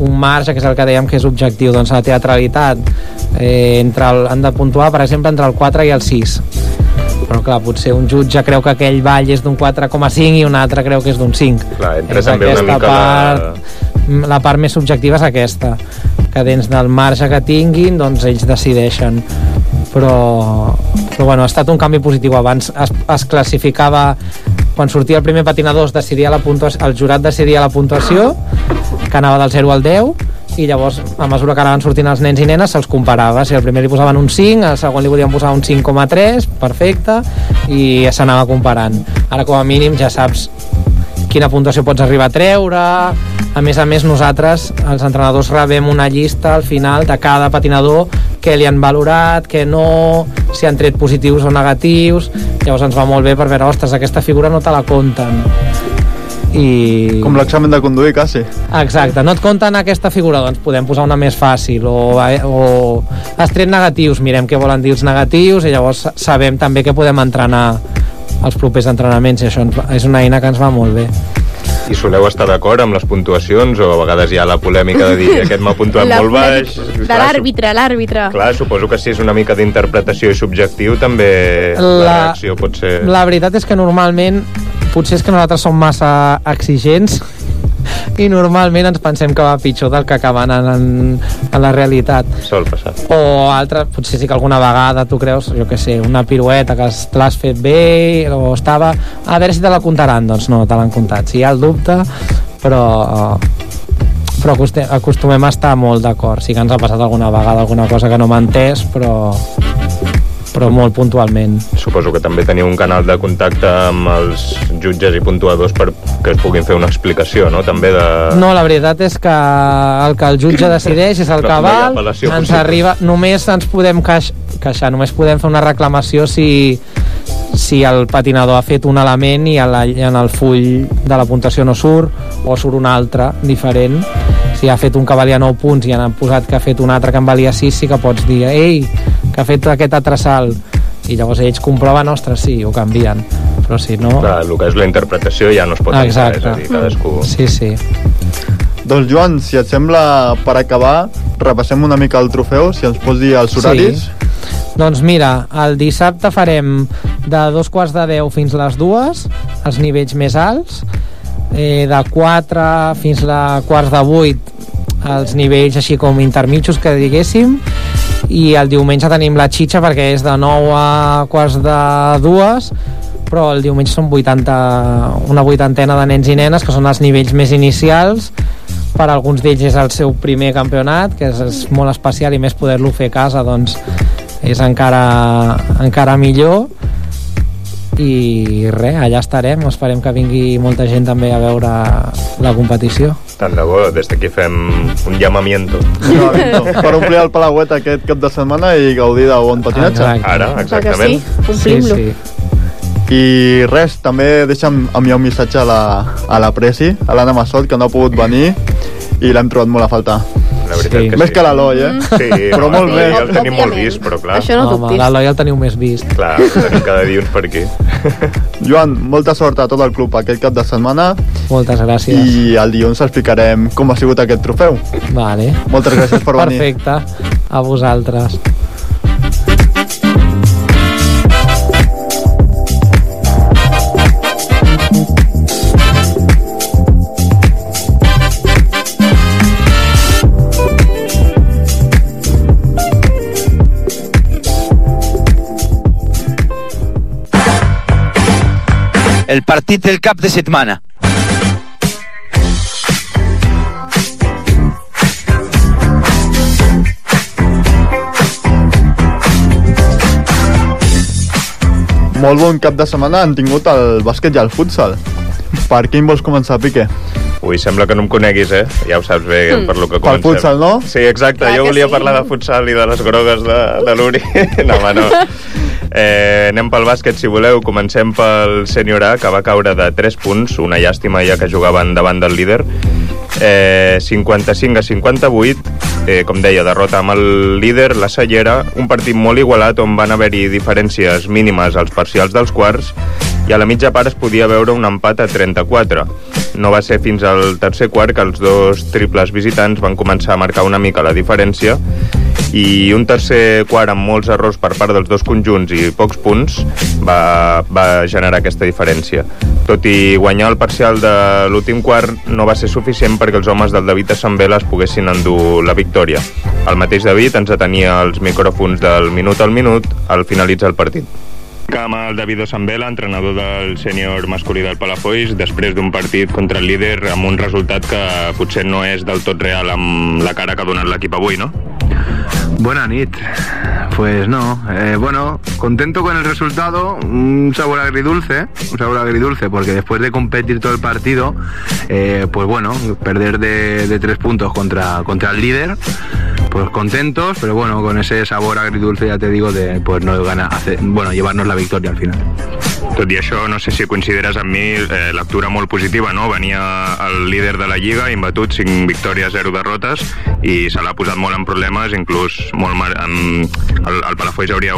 un marge, que és el que dèiem que és objectiu, doncs la teatralitat. Eh, entre el, han de puntuar, per exemple, entre el 4 i el 6 però clar, potser un jutge creu que aquell ball és d'un 4,5 i un altre creu que és d'un 5 Clar, entra també una mica part, la... la part més subjectiva és aquesta que dins del marge que tinguin doncs ells decideixen. Però, però bueno, ha estat un canvi positiu. Abans es, es classificava quan sortia el primer patinador decidia la puntuació, el jurat decidia la puntuació que anava del 0 al 10 i llavors a mesura que anaven sortint els nens i nenes se'ls comparava, si al primer li posaven un 5 al segon li volien posar un 5,3 perfecte, i s'anava comparant. Ara com a mínim ja saps quina puntuació pots arribar a treure. A més a més nosaltres els entrenadors rebem una llista al final de cada patinador què li han valorat, què no si han tret positius o negatius llavors ens va molt bé per veure, ostres, aquesta figura no te la compten i... Com l'examen de conduir, quasi. Exacte, no et compten aquesta figura, doncs podem posar una més fàcil, o, o has tret negatius, mirem què volen dir els negatius, i llavors sabem també que podem entrenar els propers entrenaments, i això és una eina que ens va molt bé. I soleu estar d'acord amb les puntuacions o a vegades hi ha la polèmica de dir aquest m'ha puntuat La molt baix? De l'àrbitre, l'àrbitre. Clar, suposo que si és una mica d'interpretació i subjectiu també la, La- reacció pot ser... La veritat és que normalment potser és que nosaltres som massa exigents i normalment ens pensem que va pitjor del que acaba anant en, en la realitat. Sol passar. O altre, potser sí que alguna vegada tu creus, jo que sé, una pirueta que l'has fet bé o estava... A veure si te la comptaran, doncs no, te l'han comptat. Si hi ha el dubte, però però acostumem a estar molt d'acord. Sí que ens ha passat alguna vegada alguna cosa que no m'ha entès, però però molt puntualment. Suposo que també teniu un canal de contacte amb els jutges i puntuadors per que es puguin fer una explicació, no? També de... No, la veritat és que el que el jutge [clears throat] decideix és el que no val, ens possible. arriba, només ens podem queix, queixar, només podem fer una reclamació si, si el patinador ha fet un element i en, la, i en el full de la puntuació no surt o surt un altre diferent si ha fet un que valia 9 punts i han posat que ha fet un altre que en valia 6 sí que pots dir ei, que ha fet aquest altre salt i llavors ells comproven, ostres, sí, ho canvien però si no... Clar, el que és la interpretació ja no es pot Ah, entrar, exacte. és a dir, cadascú... Sí, sí. Doncs Joan, si et sembla, per acabar, repassem una mica el trofeu, si ens pots dir els horaris. Sí. Doncs mira, el dissabte farem de dos quarts de deu fins les dues, els nivells més alts, eh, de 4 fins a quarts de vuit els nivells així com intermitjos que diguéssim i el diumenge tenim la xitxa perquè és de 9 a quarts de dues però el diumenge són 80, una vuitantena de nens i nenes que són els nivells més inicials. Per alguns d'ells és el seu primer campionat que és, és molt especial i més poder-lo fer a casa doncs és encara, encara millor. I res, allà estarem esperem que vingui molta gent també a veure la competició Tant de bo, des d'aquí fem un llamamiento. [laughs] per omplir el Palauet aquest cap de setmana i gaudir de bon patinatge. Exacte. Ara, exactament. Sí, omplim-lo. Sí, I res, també deixa'm enviar un missatge a la, a la Presi, a l'Anna Massot, que no ha pogut venir i l'hem trobat molt a falta. La veritat que Més sí. que l'Eloi, eh? Sí, però home, molt sí, més. ja el tenim molt vist, però clar. Home, l'Eloi el teniu més vist Clar, tenim cada dilluns per aquí. [laughs] Joan, molta sort a tot el club aquest cap de setmana moltes gràcies i el dilluns explicarem com ha sigut aquest trofeu. vale. Moltes gràcies per venir. perfecte, a vosaltres El partit del cap de setmana. Molt bon cap de setmana han tingut el bàsquet i el futsal. Per quin vols començar, Piqué? Ui, sembla que no em coneguis, eh? Ja ho saps bé Mm. per lo que Pel comencem. futsal, no? Sí, exacte. Clar jo volia sí. parlar de futsal i de les grogues de, de l'Uri. [laughs] no, home, no. [laughs] Eh, anem pel bàsquet, si voleu. Comencem pel sènior A, que va caure de 3 punts. Una llàstima ja que jugaven davant del líder. Eh, 55 a 58. Eh, com deia, derrota amb el líder, la Cellera. Un partit molt igualat on van haver-hi diferències mínimes als parcials dels quarts i a la mitja part es podia veure un empat a 34. No va ser fins al tercer quart que els dos triples visitants van començar a marcar una mica la diferència i un tercer quart amb molts errors per part dels dos conjunts i pocs punts va, va generar aquesta diferència. Tot i guanyar el parcial de l'últim quart no va ser suficient perquè els homes del David Assambela es poguessin endur la victòria. El mateix David ens atenia els micròfons del minut al minut al finalitzar el partit. Amb el David Osambela, entrenador del sènior masculí del Palafolls, després d'un partit contra el líder amb un resultat que potser no és del tot real amb la cara que ha donat l'equip avui, no? Buena nit. Pues no. Eh, bueno, contento con el resultado. Un sabor agridulce. Un sabor agridulce porque después de competir todo el partido, eh, pues bueno, perder de, tres puntos contra, contra el líder, pues contentos, pero bueno, con ese sabor agridulce, ya te digo, de pues no gana, hacer, bueno, llevarnos la victoria al final. Tot i no sé si coincidiràs amb mi, eh, lectura molt positiva, no? Venia el líder de la Lliga, imbatut, 5 victòries, 0 derrotes, i se l'ha posat molt en problemes, inclús molt mar... en... el, el hauria?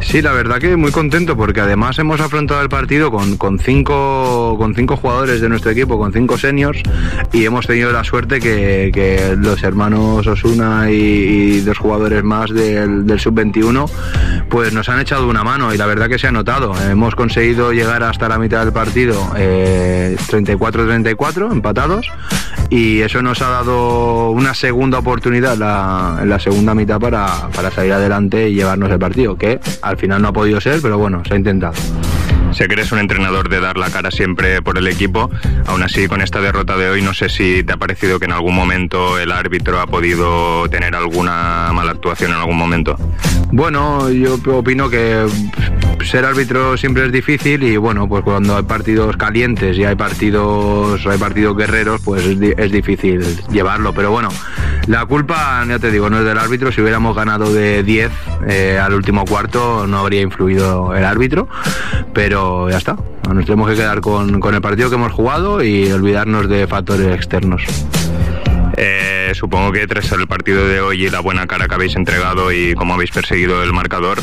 Sí, la verdad que muy contento porque además hemos afrontado el partido con, con, cinco, con cinco jugadores de nuestro equipo, con cinco seniors y hemos tenido la suerte que, los hermanos Osuna y, y dos jugadores más del, del sub-21 pues nos han echado una mano y la verdad que se ha notado. Hemos conseguido llegar hasta la mitad del partido eh, 34-34 empatados y eso nos ha dado una segunda oportunidad la segunda mitad para, para salir adelante y llevarnos el partido, que al final no ha podido ser, pero bueno, se ha intentado. Sé que eres un entrenador de dar la cara siempre por el equipo. Aún así, con esta derrota de hoy, no sé si te ha parecido que en algún momento el árbitro ha podido tener alguna mala actuación en algún momento. Bueno, yo opino que ser árbitro siempre es difícil y bueno, pues cuando hay partidos calientes y hay partidos, hay partidos guerreros, pues es, di- es difícil llevarlo. Pero bueno, la culpa, ya te digo, no es del árbitro. Si hubiéramos ganado de 10 eh, al último cuarto, no habría influido el árbitro. Pero ya está. Nos tenemos que quedar con, con el partido que hemos jugado y olvidarnos de factores externos. Eh, supongo que tras el partido de hoy y la buena cara que habéis entregado y cómo habéis perseguido el marcador,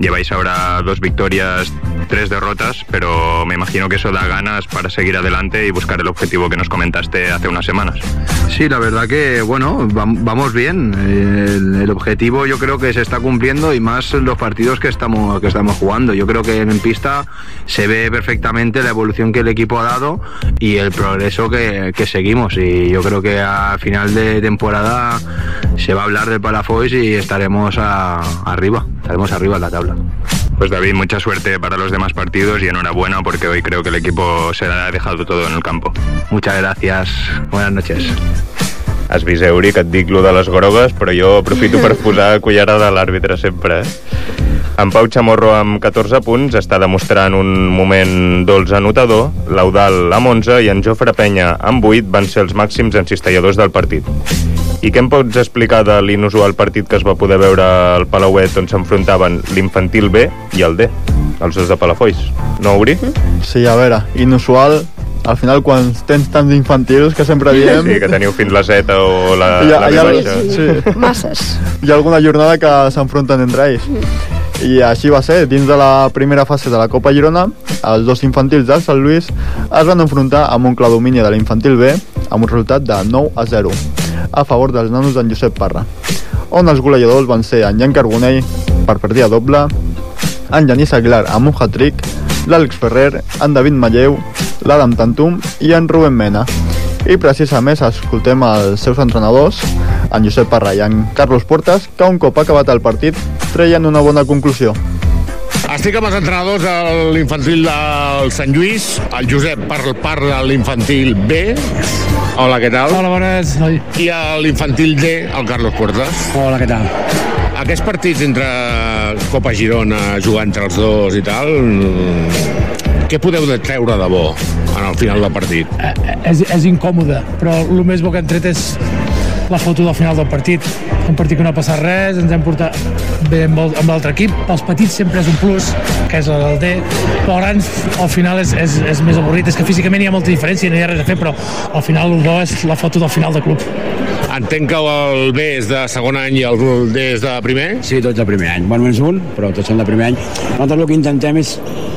Lleváis ahora dos victorias, tres derrotas, pero me imagino que eso da ganas para seguir adelante y buscar el objetivo que nos comentaste hace unas semanas. Sí, la verdad que, bueno, vam- vamos bien. El, el objetivo yo creo que se está cumpliendo y más los partidos que estamos, que estamos jugando. Yo creo que en pista se ve perfectamente la evolución que el equipo ha dado y el progreso que, que seguimos. Y yo creo que a final de temporada se va a hablar del Palafox y estaremos a- arriba, estaremos arriba en la tabla. Pues David, mucha suerte para los demás partidos y enhorabuena porque hoy creo que el equipo se ha dejado todo en el campo. Muchas gracias. Buenas noches. Has vist, Euri, que et dic lo de les grogues, però jo aprofito [laughs] per posar cullerada a l'àrbitre sempre, eh? En Pau Chamorro amb 14 punts està demostrant un moment dolç anotador, l'Eudal amb 11 i en Jofre Penya amb 8 van ser els màxims encistelladors del partit. I què em pots explicar de l'inusual partit que es va poder veure al Palauet on s'enfrontaven l'infantil B i el D, els dos de Palafolls? No, Uri? Sí, a veure, inusual, al final quan tens tants infantils que sempre diem... Sí, que teniu fins la Z o la, Hi ha, la hi ha, baixa. sí. Masses. hi ha alguna jornada que s'enfronten entre ells. I així va ser, dins de la primera fase de la Copa Girona, els dos infantils del Sant Lluís es van enfrontar amb un clar domini de l'infantil B amb un resultat de 9 a 0 a favor dels nanos d'en Josep Parra, on els golejadors van ser en Jan Carbonell per partida doble, en Genís Aguilar amb un hat-trick, l'Àlex Ferrer, en David Malleu, l'Adam Tantum i en Rubén Mena. I precisament escoltem els seus entrenadors, en Josep Parra i en Carlos Portas, que un cop acabat el partit treien una bona conclusió. Estic amb els entrenadors de l'infantil del Sant Lluís, el Josep per part de l'infantil B. Hola, què tal? Hola, bones. I l'infantil D, el Carlos Puertas. Hola, què tal? Aquests partits entre Copa Girona, jugar entre els dos i tal, mm, què podeu de treure de bo en el final del partit? és, és incòmode, però el més bo que hem tret és la foto del final del partit. Un partit que no ha passat res, ens hem portat bé amb l'altre equip. Pels petits sempre és un plus, que és el D. Però grans, al final és, és, és més avorrit. És que físicament hi ha molta diferència, no hi ha res a fer, però al final el bo és la foto del final de club. Entenc que el B és de segon any i el D és de primer? Sí, tots de primer any. Bueno, menys un, però tots són de primer any. Nosaltres el que intentem és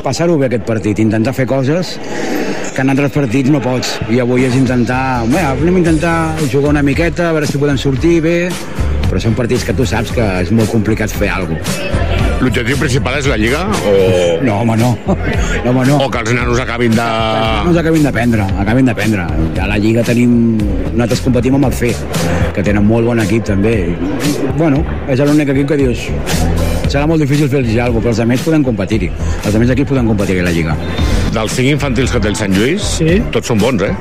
passar-ho bé aquest partit, intentar fer coses que en altres partits no pots. I avui és intentar... Bé, anem a intentar jugar una miqueta, a veure si podem sortir bé, però són partits que tu saps que és molt complicat fer alguna cosa. L'objectiu principal és la Lliga? O... No, home, no. no, home, no. O que els nanos acabin de... No ens acabin d'aprendre, acabin d'aprendre. A la Lliga tenim... Nosaltres competim amb el FE, que tenen molt bon equip també. Bueno, és l'únic equip que dius serà molt difícil fer-los alguna cosa, però els altres podem competir-hi. Els altres equips podem competir a la Lliga. Dels cinc infantils que té el Sant Lluís, sí. tots són bons, eh?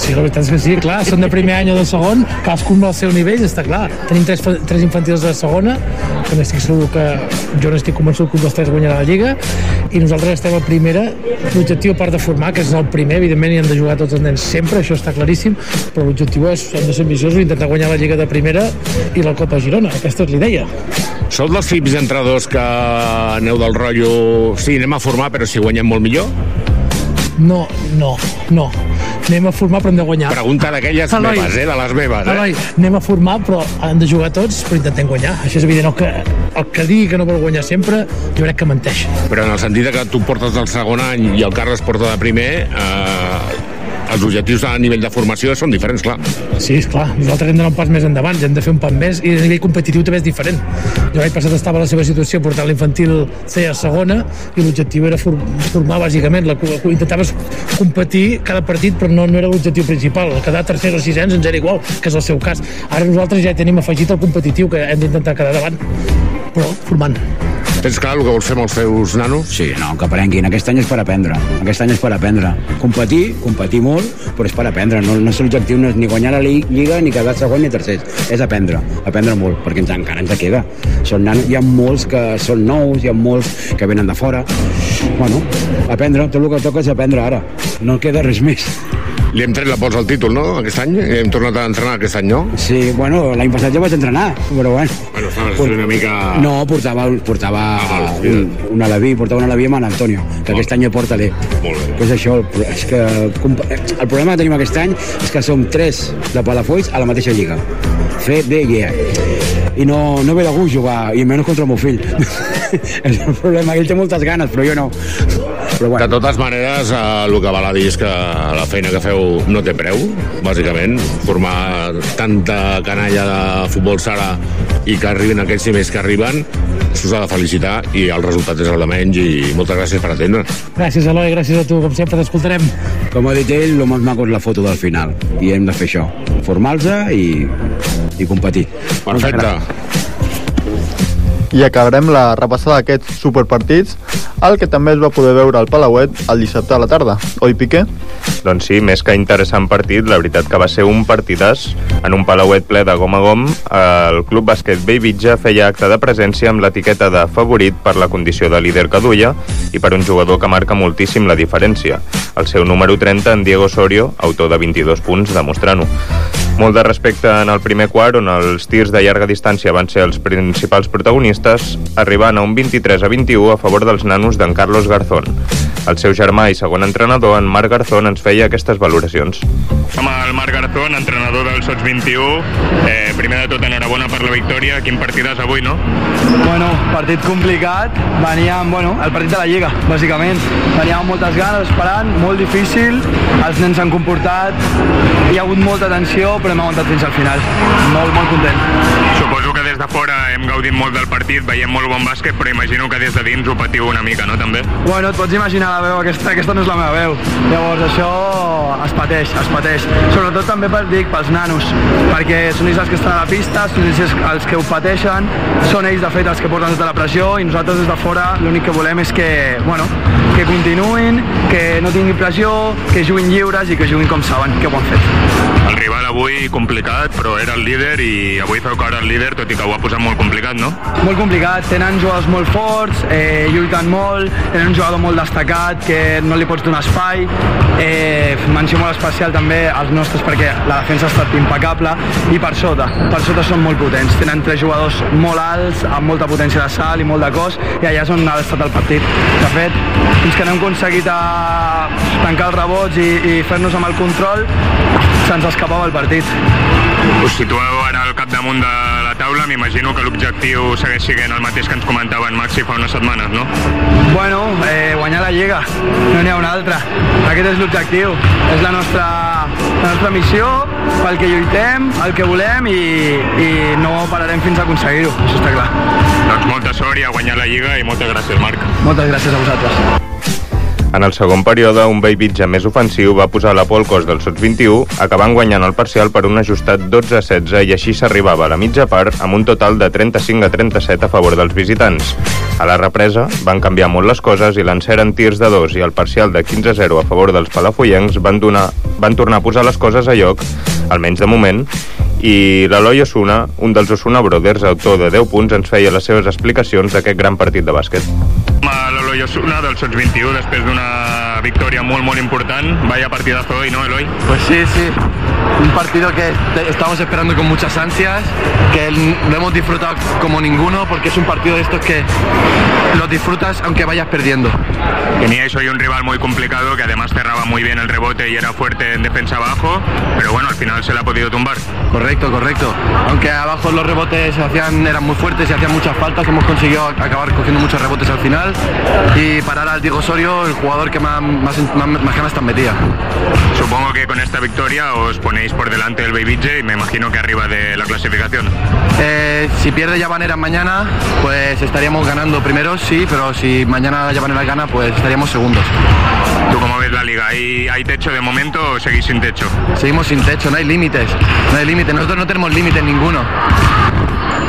Sí, la veritat és que sí, clar, són de primer any o de segon, cadascun amb el seu nivell, està clar. Tenim tres, tres infantils de segona, que n'estic segur que jo n'estic convençut que un dels tres guanyarà la Lliga, i nosaltres estem a primera. L'objectiu, a part de formar, que és el primer, evidentment hi han de jugar tots els nens sempre, això està claríssim, però l'objectiu és, hem de ser ambiciosos, intentar guanyar la Lliga de primera i la Copa Girona, aquesta és l'idea. Sou dels tips entrenadors que aneu del rotllo... Sí, anem a formar, però si guanyem molt millor? No, no, no. Anem a formar, però hem de guanyar. Pregunta d'aquelles Eloi, meves, eh? De les meves, eh? Eloi, anem a formar, però han de jugar tots, però intentem guanyar. Això és evident. El que, el que digui que no vol guanyar sempre, jo crec que menteix. Però en el sentit que tu portes del segon any i el Carles porta de primer, eh, els objectius a nivell de formació són diferents, clar. Sí, és clar. Nosaltres hem d'anar un pas més endavant, hem de fer un pas més i a nivell competitiu també és diferent. Jo l'any passat estava a la seva situació portant l'infantil C a segona i l'objectiu era for- formar bàsicament, la, intentaves competir cada partit però no, no era l'objectiu principal, quedar tercers o sisens ens era igual, que és el seu cas. Ara nosaltres ja tenim afegit el competitiu que hem d'intentar quedar davant, però formant. Tens clar el que vols fer amb els teus nanos? Sí, no, que aprenguin. Aquest any és per aprendre. Aquest any és per aprendre. Competir, competir molt, però és per aprendre. No, no és l'objectiu no és ni guanyar la li- Lliga ni quedar segon ni tercers. És aprendre, aprendre molt, perquè ens, encara ens queda. Són nanos, hi ha molts que són nous, hi ha molts que venen de fora. Bueno, aprendre, tot el que toca és aprendre ara. No queda res més. Li hem tret la pols al títol, no?, aquest any? I hem tornat a entrenar aquest any, no? Sí, bueno, l'any passat jo vaig entrenar, però bueno. Bueno, estaves una mica... No, portava, portava un, un alaví, portava un alaví amb en Antonio, que aquest any porta l'E. Molt bé. Que és això, el, és que el problema que tenim aquest any és que som tres de Palafolls a la mateixa lliga. Fe, B i E. I no, no ve de gust jugar, i menys contra el meu fill. [laughs] [laughs] és el problema, ell té moltes ganes, però jo no. Però bueno. De totes maneres, eh, el que val a dir és que la feina que feu no té preu, bàsicament. Formar tanta canalla de futbol sala i que arribin aquests nivells que arriben, s'us ha de felicitar i el resultat és el de menys i moltes gràcies per atendre. Gràcies, Eloi, gràcies a tu. Com sempre, t'escoltarem. Com ha dit ell, el més maco és la foto del final i hem de fer això, formar-los i, i competir. Perfecte. I acabarem la repassada d'aquests superpartits, el que també es va poder veure al Palauet el dissabte a la tarda. Oi, Piqué? Doncs sí, més que interessant partit, la veritat que va ser un partidàs. En un palauet ple de gom a gom, el Club Bàsquet Bellvitge feia acte de presència amb l'etiqueta de favorit per la condició de líder que duia i per un jugador que marca moltíssim la diferència. El seu número 30, en Diego Osorio, autor de 22 punts, demostrant-ho. Molt de respecte en el primer quart, on els tirs de llarga distància van ser els principals protagonistes, arribant a un 23 a 21 a favor dels nanos d'en Carlos Garzón. El seu germà i segon entrenador, en Marc Garzón, ens feia aquestes valoracions. Amb el Marc Garzón, entrenador del Sots 21, eh, primer de tot enhorabona per la victòria. Quin partidàs avui, no? Bueno, partit complicat. Veníem, bueno, el partit de la Lliga, bàsicament. Veníem amb moltes ganes, esperant, molt difícil. Els nens s'han comportat, hi ha hagut molta tensió, però hem aguantat fins al final. Molt, molt content. Suposo que des de fora hem gaudit molt del partit, veiem molt bon bàsquet, però imagino que des de dins ho patiu una mica, no, també? Bueno, et pots imaginar la veu, aquesta, aquesta no és la meva veu. Llavors això es pateix, es pateix. Sobretot també per, dic, pels nanos, perquè són ells els que estan a la pista, són ells els que ho pateixen, són ells de fet els que porten tota la pressió i nosaltres des de fora l'únic que volem és que, bueno, que continuïn, que no tinguin pressió, que juguin lliures i que juguin com saben, que ho han fet. El rival avui complicat, però era el líder i avui feu caure el líder, tot i que ho ha posat molt complicat, no? Molt complicat, tenen jugadors molt forts, eh, lluiten molt, tenen un jugador molt destacat que no li pots donar espai, eh, menció molt especial també als nostres perquè la defensa ha estat impecable i per sota, per sota són molt potents, tenen tres jugadors molt alts, amb molta potència de salt i molt de cos i allà és on ha estat el partit. De fet, fins que no hem aconseguit a tancar els rebots i, i fer-nos amb el control, se'ns escapava el partit. Us situeu ara al capdamunt de la taula, m'imagino que l'objectiu segueix sent el mateix que ens comentava en Maxi fa unes setmanes, no? Bueno, eh, guanyar la Lliga, no n'hi ha una altra. Aquest és l'objectiu, és la nostra, la nostra missió, pel que lluitem, el que volem i, i no pararem fins a aconseguir-ho, això està clar. Doncs molta sort i a guanyar la Lliga i moltes gràcies, Marc. Moltes gràcies a vosaltres. En el segon període, un Bellvitge més ofensiu va posar la por al cos del Sots 21, acabant guanyant el parcial per un ajustat 12 a 16 i així s'arribava a la mitja part amb un total de 35 a 37 a favor dels visitants. A la represa van canviar molt les coses i l'encert en tirs de dos i el parcial de 15 a 0 a favor dels palafollencs van, donar, van tornar a posar les coses a lloc, almenys de moment, i l'Eloi Osuna, un dels Osuna Brothers, autor de 10 punts, ens feia les seves explicacions d'aquest gran partit de bàsquet. L'Eloi Osuna del Sots 21 després d'una victòria molt molt important. Vaya partidazo hoy, ¿no, Eloy? Pues sí, sí. Un partido que estamos esperando con muchas ansias, que lo hemos disfrutado como ninguno, porque es un partido de estos que los disfrutas aunque vayas perdiendo. Teníais hoy un rival muy complicado que además cerraba muy bien el rebote y era fuerte en defensa abajo, pero bueno, al final se le ha podido tumbar. Correcto, correcto. Aunque abajo los rebotes hacían, eran muy fuertes y hacían muchas faltas, hemos conseguido acabar cogiendo muchos rebotes al final y parar al Diego Osorio, el jugador que más, más, más, más ganas tan metía. Supongo que con esta victoria os ponéis por delante del Beibidge y me imagino que arriba de la clasificación. Eh, si pierde Llavanera mañana, pues estaríamos ganando primero, sí, pero si mañana Llavanera gana, pues estaríamos segundos. ¿Tú cómo ves la liga? ¿Hay, ¿Hay techo de momento o seguís sin techo? Seguimos sin techo, no hay límites. No hay límites, nosotros no tenemos límites ninguno.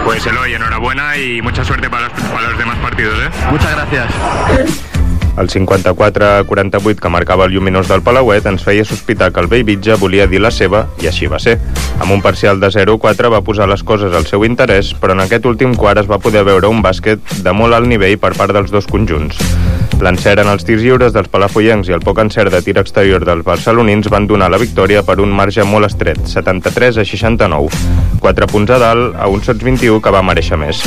Pues Eloy, enhorabuena y mucha suerte para los, para los demás partidos, ¿eh? Muchas gracias. El 54-48 que marcava el lluminós del Palauet ens feia sospitar que el Bellvitge volia dir la seva, i així va ser. Amb un parcial de 0-4 va posar les coses al seu interès, però en aquest últim quart es va poder veure un bàsquet de molt alt nivell per part dels dos conjunts. L'encert en els tirs lliures dels palafollencs i el poc encert de tir exterior dels barcelonins van donar la victòria per un marge molt estret, 73 a 69. 4 punts a dalt a un sots 21 que va mereixer més.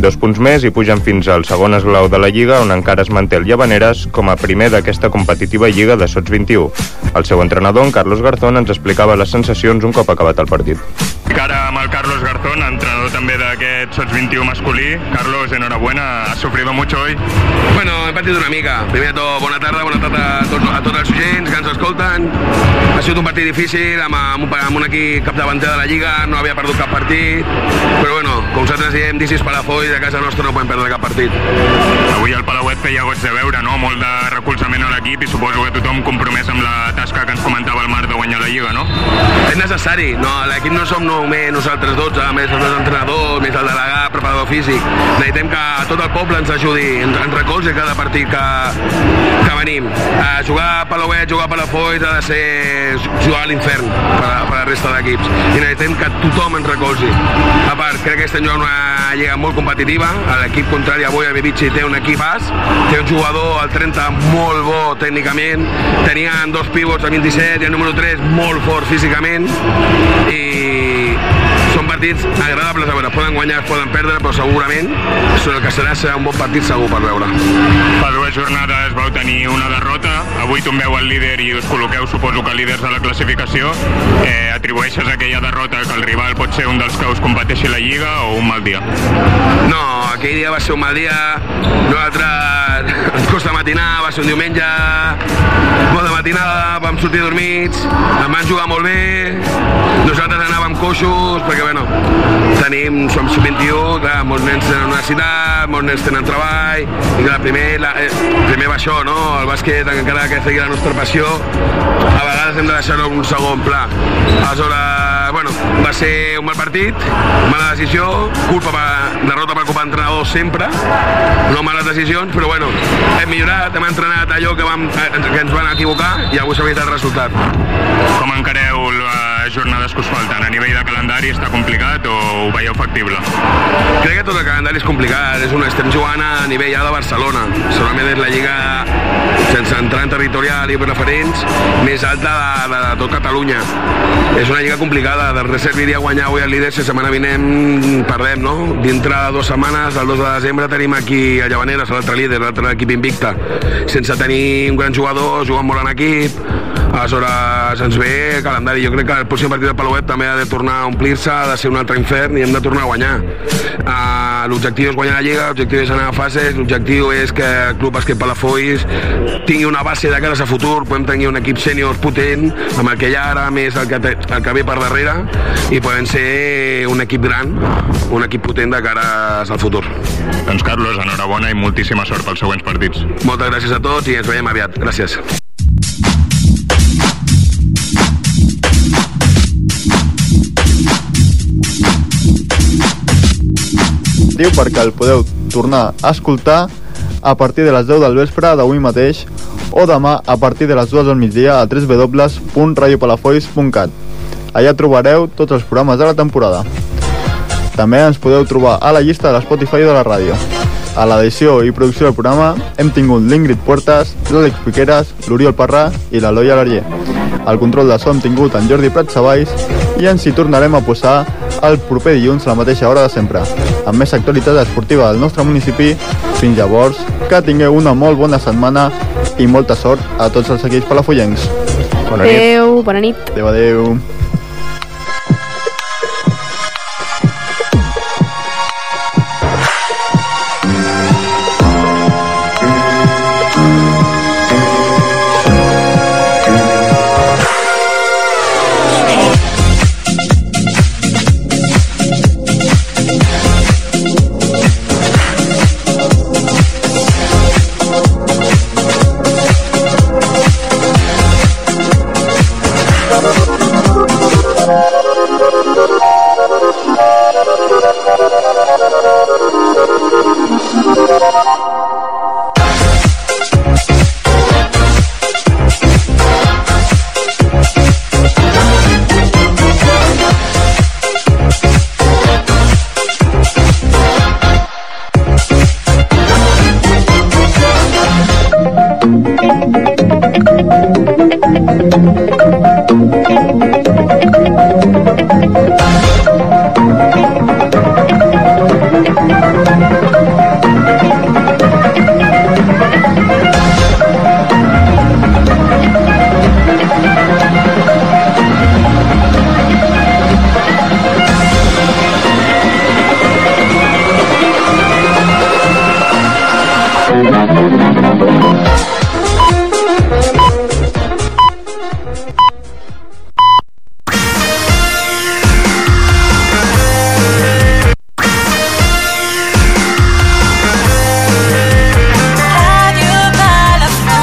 Dos punts més i pugen fins al segon esglau de la Lliga, on encara es manté el Llavaneres com a primer d'aquesta competitiva Lliga de Sots 21. El seu entrenador, en Carlos Garzón, ens explicava les sensacions un cop acabat el partit. Cara amb el Carlos Garzón, entrenador també d'aquest Sots 21 masculí. Carlos, enhorabuena, has sufrido mucho hoy. Bueno, he patit una mica. Primer de tot, bona tarda, bona tarda a tots, a tots els oients que ens escolten. Ha sigut un partit difícil, amb, amb, un, amb un equip capdavanter de la Lliga, no havia perdut cap partit, però bueno, com nosaltres diem, dicis Palafolls, de casa nostra no podem perdre cap partit. Avui el Palauet feia goig de veure, no? Molt de recolzament a l'equip i suposo que tothom compromès amb la tasca que ens comentava el Marc de guanyar la Lliga, no? És necessari, no, l'equip no som només nosaltres 12, més els dos entrenadors, més el delegat, preparador físic. Necessitem que tot el poble ens ajudi, ens, ens recolzi cada partit que, que venim. A jugar a Palauet, jugar a Palafolls ha de ser jugar a l'infern per, per la resta d'equips. I necessitem que tothom ens recolzi. A part, crec que estem jugant una lliga molt competitiva. L'equip contrari avui, a Bibici, té un equip as, té un jugador al 30 molt bo tècnicament, tenien dos pivots a 27 i el número 3 molt fort físicament i partits agradables a veure, poden guanyar, poden perdre, però segurament el que serà serà un bon partit segur per veure. Fa dues jornades vau tenir una derrota, avui tombeu el líder i us col·loqueu, suposo que líders de la classificació. Eh, atribueixes aquella derrota que el rival pot ser un dels que us competeixi la Lliga o un mal dia? No, aquell dia va ser un mal dia, nosaltres [laughs] ens costa matinar, va ser un diumenge, molt de matinada, vam sortir dormits, em van jugar molt bé, nosaltres anàvem coixos, perquè bueno, tenim, som sub-21, clar, molts nens tenen universitat, molts nens tenen treball, i clar, primer, la, eh, primer va això, no? El bàsquet, encara que sigui la nostra passió, a vegades hem de deixar-ho un segon pla. Aleshores, bueno, va ser un mal partit, mala decisió, culpa per, derrota per culpa d'entrenador sempre, no males decisions, però bueno, hem millorat, hem entrenat allò que, vam, eh, que ens van equivocar i avui s'ha evitat el resultat. Com encareu les jornades que us falten? A nivell de calendari està complicat o ho veieu factible? Crec que tot el calendari és complicat, és una, estem jugant a nivell ja de Barcelona, segurament és la lliga sense entrar en territorial i preferents més alta de, de, de tot Catalunya. És una lliga complicada, de res serviria guanyar avui el líder si setmana vinent perdem, no? Dintre de dues setmanes, el 2 de desembre, tenim aquí a Llavaneres, l'altre líder, l'altre equip invicta, sense tenir un gran jugador, jugant molt en equip, aleshores ens ve calendari. Jo crec que el pròxim partit de Palauet també ha de tornar a omplir-se, ha de ser un altre infern i hem de tornar a guanyar. Uh, l'objectiu és guanyar la Lliga, l'objectiu és anar a fases, l'objectiu és que el Club Bàsquet Palafolls tingui una base de cares a futur, podem tenir un equip sènior potent, amb el que hi ha ara, més el que, té, el que ve per darrere, i podem ser un equip gran, un equip potent de cares al futur. Doncs Carlos, enhorabona i moltíssima sort pels següents partits. Moltes gràcies a tots i ens veiem aviat. Gràcies. Diu perquè el podeu tornar a escoltar a partir de les 10 del vespre d'avui mateix o demà a partir de les 2 del migdia a www.radiopalafolls.cat. Allà trobareu tots els programes de la temporada. També ens podeu trobar a la llista de l'Spotify de la ràdio. A l'edició i producció del programa hem tingut l'Ingrid Puertas, l'Àlex Piqueras, l'Oriol Parrà i l'Eloi Alarger. El control de so hem tingut en Jordi Prat Savalls i ens hi tornarem a posar el proper dilluns a la mateixa hora de sempre, amb més actualitat esportiva del nostre municipi. Fins llavors, que tingueu una molt bona setmana i molta sort a tots els equips palafollencs. Adéu, bona nit. Adéu, adéu.